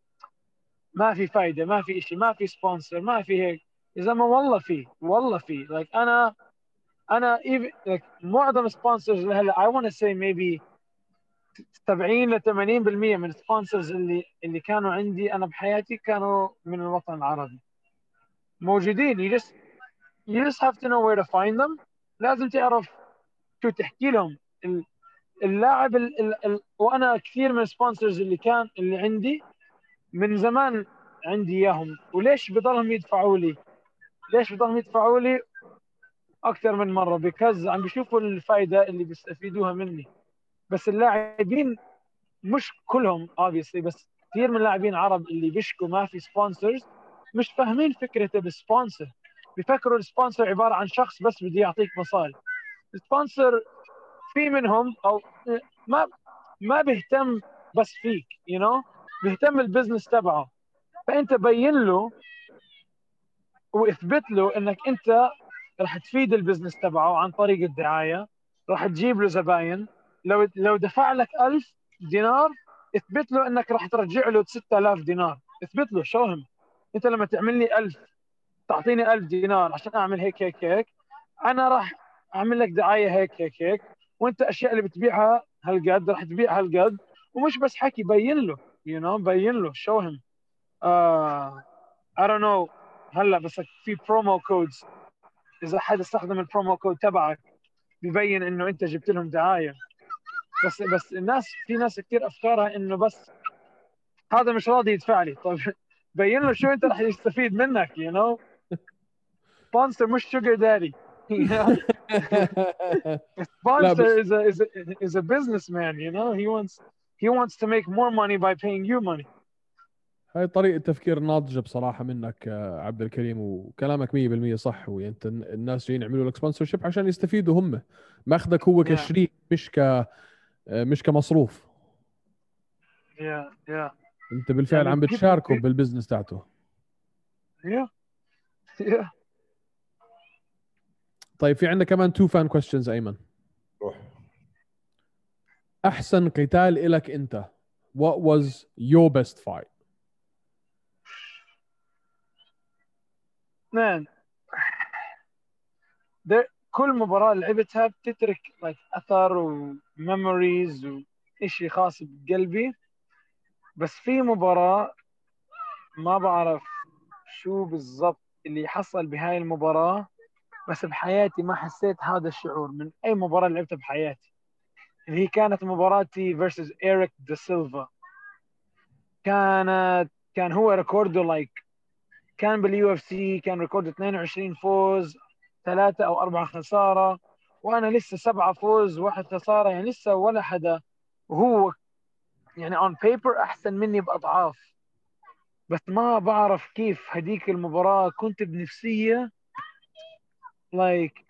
ما في فايدة ما في شيء ما في sponsor ما في هيك. إذا ما والله في والله في. Like أنا أنا معظم ال sponsors اللي هلأ I want to say maybe 70 ل 80% من ال sponsors اللي اللي كانوا عندي أنا بحياتي كانوا من الوطن العربي. موجودين. You just you just have to know where to find them. لازم تعرف شو تحكي لهم. اللاعب ال ال ال وأنا كثير من ال sponsors اللي كان اللي عندي من زمان عندي إياهم. وليش بضلهم يدفعوا لي؟ ليش بضلهم يدفعوا لي أكثر من مرة؟ because عم بيشوفوا الفائده اللي بيستفيدوها مني. بس اللاعبين مش كلهم obviously بس كثير من اللاعبين عرب اللي بيشكوا ما في sponsors مش فاهمين فكرة ال sponsor بيفكروا ال sponsor عبارة عن شخص بس بده يعطيك مصاري. ال sponsor في منهم أو ما ما بيهتم بس فيك you you know? بيهتم ال business تبعه. فأنت بين له واثبت له إنك أنت راح تفيد ال business تبعه عن طريق الدعاية راح تجيب له زباين. لو لو دفع لك 1000 دينار اثبت له إنك راح ترجع له 6000 دينار. اثبت له شوهم أنت لما تعمل لي 1000 تعطيني 1000 دينار عشان أعمل هيك هيك هيك أنا راح أعمل لك دعاية هيك هيك هيك وأنت الاشياء اللي بتبيعها هالقد راح تبيع هالقد ومش بس حكي بين له you you know بين له show him uh, I don't know. هلا بس في promo codes إذا حد استخدم ال promo code تبعك ببين إنه أنت جبت لهم دعاية. بس بس الناس في ناس كثير أفكارها إنه بس هذا مش راضي يدفع لي. طيب بين له شو أنت رح يستفيد منك you know sponsor مش sugar daddy sponsor is a is a is a businessman you know? He wants he wants to make more money by paying you money. هاي طريقة تفكير ناضجة بصراحة منك آه، عبد الكريم وكلامك 100% صح وأنت الناس جايين يعملوا لك sponsorship عشان يستفيدوا هم. ماخذك هو. كشريك مش ك آه، مش كمصروف. yeah yeah أنت بالفعل يعني عم بتشاركه بال business تاعته. yeah yeah طيب في عندنا كمان two fun questions أيمن. روح. أحسن قتال إلك أنت؟ What was your best fight? ده كل مباراة لعبتها بتترك like أثر و memories وإشي خاص بقلبي. بس في مباراة ما بعرف شو بالضبط اللي حصل بهاي المباراة بس بحياتي ما حسيت هذا الشعور من أي مباراة لعبتها بحياتي. اللي هي كانت مباراتي versus إيريك دا سيلفا كانت كان هو record و like كان بال UFC كان record 22 فوز ثلاثة أو أربعة خسارة وأنا لسه سبعة فوز واحد خسارة يعني لسه ولا حدا وهو يعني on paper أحسن مني بأضعاف. بس ما بعرف كيف هديك المباراة كنت بنفسية like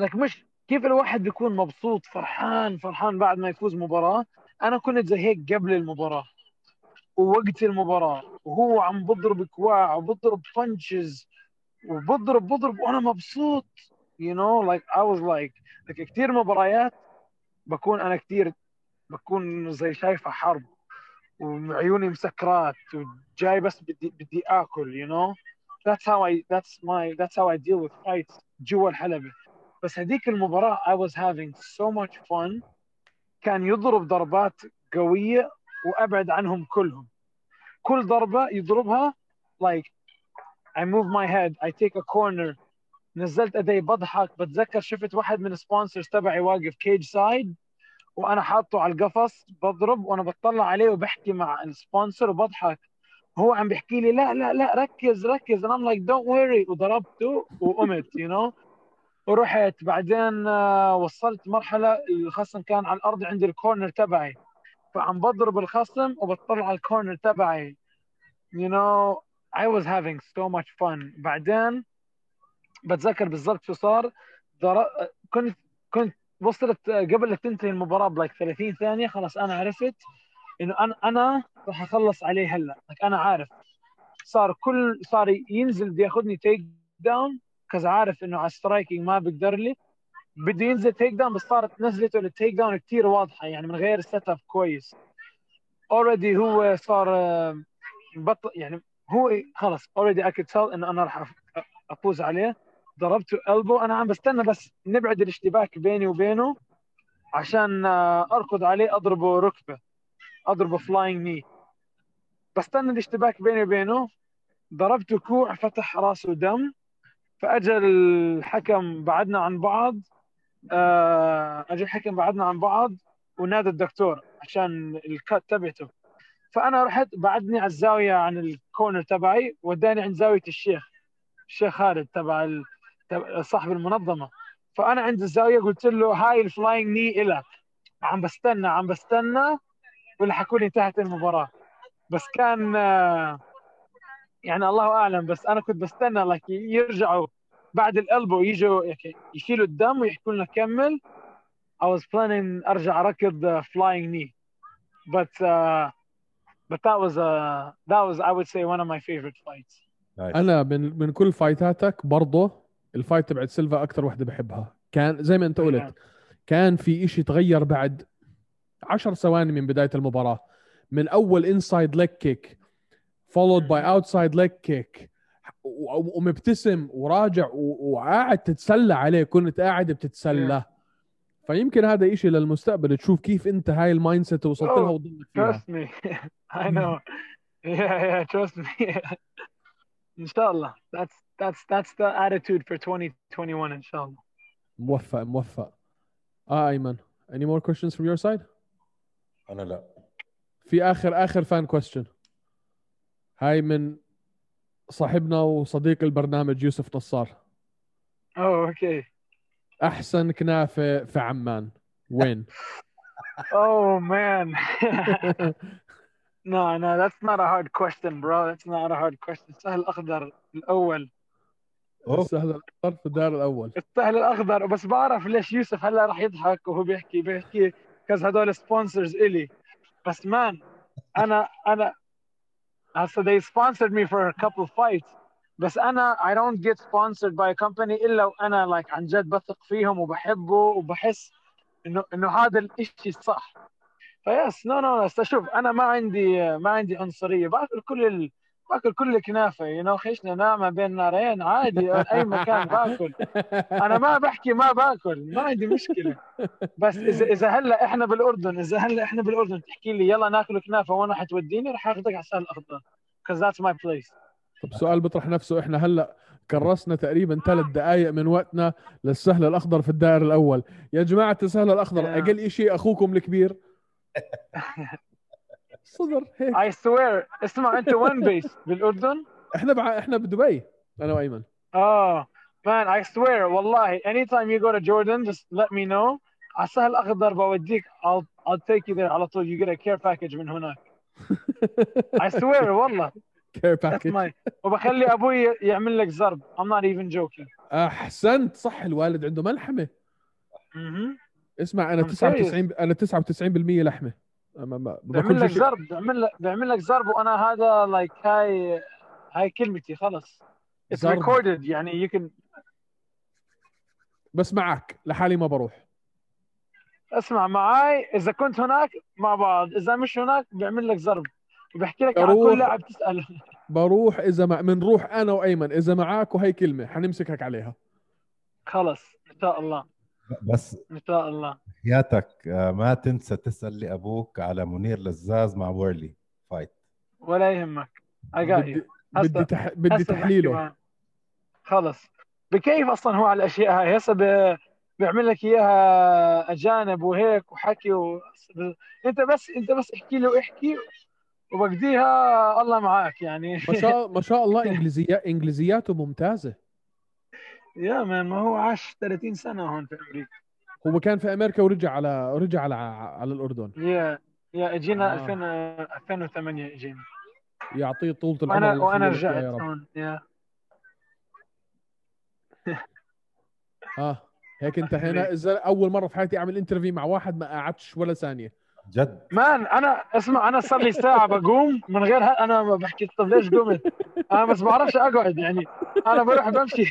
like مش كيف الواحد بيكون مبسوط فرحان فرحان بعد ما يفوز مباراة. أنا كنت زي هيك قبل المباراة. ووقت المباراة وهو عم بضرب كواع وبضرب بانشز وبضرب بضرب وأنا مبسوط. Know like I was like like كثير مباريات بكون أنا كثير بكون زي شايفها حرب وعيوني مسكرات وجاي بس بدي بدي آكل you know. That's how I that's my that's how I deal with fights جوا الحلبة. بس هذيك المباراة I was having so much fun. كان يضرب ضربات قوية وأبعد عنهم كلهم. كل ضربة يضربها like I move my head I take a corner. نزلت أيدي بضحك بتذكر شفت واحد من ال sponsors تبعي واقف cage side وأنا حاطه على القفص بضرب وأنا بطلع عليه وبحكي مع ال sponsor وبضحك. هو عم بيحكي لي لا لا لا ركز ركز. And I'm like don't worry. وضربته وقمت you know. ورحت. بعدين آه، وصلت مرحلة الخصم كان على الأرض عند ال corner تبعي. فعم بضرب الخصم وبطلع على ال corner تبعي. You know I was having so much fun. بعدين بتذكر بالضبط شو صار. در... كنت كنت وصلت قبل لا تنتهي المباراة ب like 30 ثانية خلاص أنا عرفت إنه أنا أنا راح أخلص عليه هلأ. like أنا عارف. صار كل صار ينزل بده ياخذني takedown كذا عارف إنه على striking ما بقدر لي. بده ينزل takedown بس صارت نزلته لل takedown كثير واضحة يعني من غير setup كويس. already هو صار آه، بطل يعني هو خلص already أكيد تell انه أنا راح أفوز عليه. ضربته elbow أنا عم بستنى بس نبعد الاشتباك بيني وبينه عشان آه، أركض عليه أضربه ركبة أضربه flying knee بستنى الاشتباك بيني وبينه. ضربته كوع فتح راسه دم. فاجى الحكم بعدنا عن بعض. آه، اجى الحكم بعدنا عن بعض ونادى الدكتور عشان ال cut تبعته فأنا رحت بعدني على الزاوية عن ال corner تبعي وداني عند زاوية الشيخ الشيخ خالد تبع ال- تبع- صاحب المنظمة. فأنا عند الزاوية قلت له هاي ال flying knee إلك. عم بستنى عم بستنى ولا حكوا لي انتهت المباراة. بس كان آه، يعني الله أعلم بس أنا كنت بستنى لك يرجعوا. بعد ال elbow يجوا يشيلوا الدم ويحكوا لنا كمل. I was planning أرجع أركض flying knee. But uh, but that was uh, that was I would say one of my favorite fights. أنا من من كل fight اتك برضه ال fight تبعت سيلفا أكثر وحدة بحبها. كان زي ما أنت قلت كان في إشي تغير بعد عشر ثواني من بداية المباراة. من أول inside leg kick followed by outside leg kick ومبتسم وراجع وقاعد تتسلى عليه كنت قاعد بتتسلى. فيمكن هذا إشي للمستقبل تشوف كيف أنت هاي ال mindset وصلت Oh, لها وضلك فيها. trust me. I know. Yeah yeah trust me. ان شاء الله that's that's that's the attitude for 2021 ان شاء الله موفق موفق. آه أيمن any more questions from your side? أنا لا. في آخر آخر فان كويستشن هاي من صاحبنا وصديق البرنامج يوسف نصار oh okay أحسن كنافة في عمان وين oh man No, no, that's not a hard question, bro. That's not a hard question. السهل الأخضر الأول. أوه. السهل الأخضر في الدوار الأول السهل الأخضر بس بعرف ليش يوسف هلا راح يضحك وهو بيحكي بيحكي cause هدول sponsors إلي. بس man أنا أنا هسا they sponsored me for a couple fights بس أنا I don't get sponsored by a company إلا وأنا like عن جد بثق فيهم وبحبه وبحس إنه إنه هذا الإشي الصح. ف yes no no شوف أنا ما عندي ما عندي عنصرية باكل كل ال... باكل كل الكنافة you know خشنا نعمه بين نارين عادي أي مكان باكل. أنا ما بحكي ما باكل ما عندي مشكلة. بس إذا إذا هلأ إحنا بالأردن إذا هلأ إحنا بالأردن تحكي لي يلا ناكل كنافة وين راح توديني؟ راح أخذك على السهل الاخضر because that's my place. طب سؤال بيطرح نفسه إحنا هلأ كرسنا تقريبا ثلاث دقائق من وقتنا للسهل الأخضر في الدوار الأول. يا جماعة السهل الأخضر. أقل شيء أخوكم الكبير؟ صدر. هيك. I swear. اسمع انت وين based بالأردن؟ إحنا بع... إحنا بدبي. أنا وأيمن. آه. Man I swear. والله anytime you go to Jordan just let me know. على السهل الاخضر بوديك. I'll I'll take you there. على طول. You get a care package من هناك. I swear والله. That's package my وبخلي أبوي يعمل لك زرب I'm not even joking. أحسنت. صح الوالد عنده ملحمة. مهم. اسمع أنا I'm 99 أنا 99% لحمة. ما ما بيعمل لك شيء. زرب بيعمل لك بيعمل لك زرب وأنا هذا like هاي هاي كلمتي خلص زرب. recorded يعني you can بس معك لحالي ما بروح. اسمع معاي إذا كنت هناك مع بعض إذا مش هناك بيعمل لك زرب وبيحكي لك على. كل لاعب تسأله. بروح إذا ما بنروح أنا وأيمن إذا معك وهي كلمة حنمسكك عليها. خلص إن شاء الله. بس إن شاء الله. حياتك آه، ما تنسى تسأل لابوك على منير لزاز مع ويرلي فايت ولا يهمك. You. بدي تح... بدي تحليله. خلص. بكيف أصلا هو على الأشياء هاي؟ هسه ب... بيعمل لك إياها أجانب وهيك وحكي و... أنت بس أنت بس احكي له احكي وبقضيها الله معك يعني. ما شاء ما شاء الله انجليزيات إنجليزياته ممتازة. يا مان ما هو عاش 30 سنة هون في أمريكا. هو كان في أمريكا ورجع على رجع على على الأردن. yeah yeah إجينا آه. 2000 2008 إجينا. يعطيه طولة العمر وأنا وأنا رجعت هون yeah. آه. هيك انت هنا إذا أول مرة في حياتي أعمل interview مع واحد ما قعدتش ولا ثانية. جد. man أنا اسمع أنا صار لي ساعة بقوم من غير ه... أنا ما بحكي طب ليش قمت؟ أنا بس بعرفش أقعد يعني. أنا بروح بمشي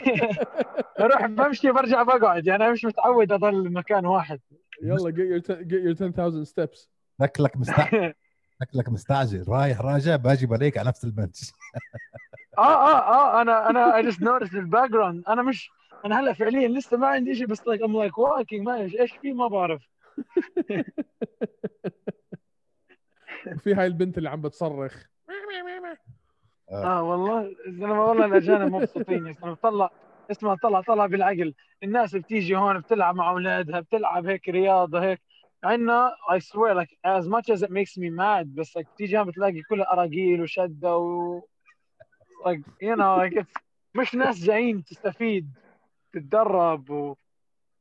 بروح بمشي برجع بقعد يعني أنا مش متعود أضل مكان واحد. يلا get your, get your 10000 steps. شكلك مستعجل شكلك مستعجل. رايح راجع باجي بلاقيك على نفس ال bench. آه آه آه أنا أنا I just noticed ال background أنا مش أنا هلأ فعليا لسه ما عندي شيء بس like I'm like walking ما إيش في ما بعرف. وفي هاي البنت اللي عم بتصرخ. آه. والله الزلمه والله الاجانب مبسوطين. يا زلمه طلع اسمع طلع طلع بالعقل. الناس بتيجي هون بتلعب مع أولادها بتلعب هيك رياضة هيك. عندنا I swear like as much as it makes me mad بس like بتيجي هون بتلاقي كلها أراجيل وشدة و like you know like it's مش ناس جايين تستفيد تتدرب و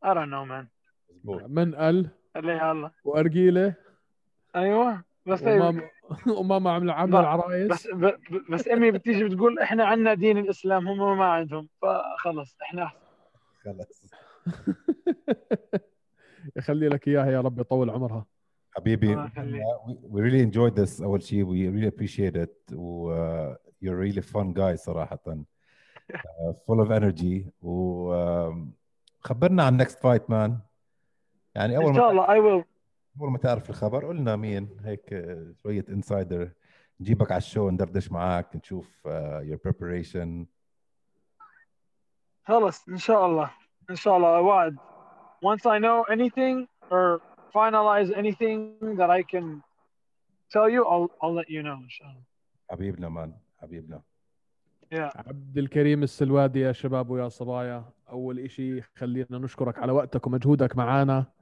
I don't know man. مظبوط منقل خليها الله. وارجيله أيوه بس وماما وماما عامله عامله ب- العرايس. بس ب... بس أمي بتيجي بتقول إحنا عندنا دين الإسلام هم ما عندهم. فخلص إحنا أحسن. خلص. يخلي لك إياها يا رب يطول عمرها. حبيبي we really enjoyed this أول شيء we really appreciate it. و uh, you're really fun guy صراحة. Uh, full of energy. و um, خبرنا عن next fight man. يعني أول ان شاء ما الله I will. أول ما تعرف الخبر قلنا مين هيك uh, شوية insider نجيبك على ال show ندردش معك نشوف uh, your preparation. خلص إن شاء الله. إن شاء الله. وعد. Once I know anything or finalize anything that I can tell you I'll I'll let you know إن شاء الله. حبيبنا man. حبيبنا. Yeah. عبد الكريم السلوادي يا شباب ويا صبايا أول إشي خلينا نشكرك على وقتك ومجهودك معنا آه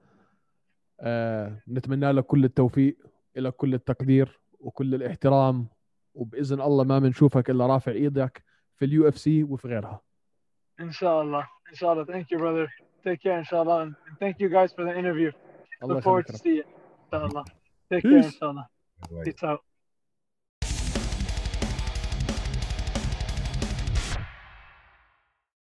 نتمنى لك كل التوفيق لك كل التقدير وكل الاحترام وبإذن الله ما بنشوفك إلا رافع إيدك في ال UFC وفي غيرها. إن شاء الله إن شاء الله. Thank you brother. Take care إن شاء الله. And thank you guys for the interview. الله look forward يخليك to see it إن شاء الله. Take care. إن شاء الله. Peace out.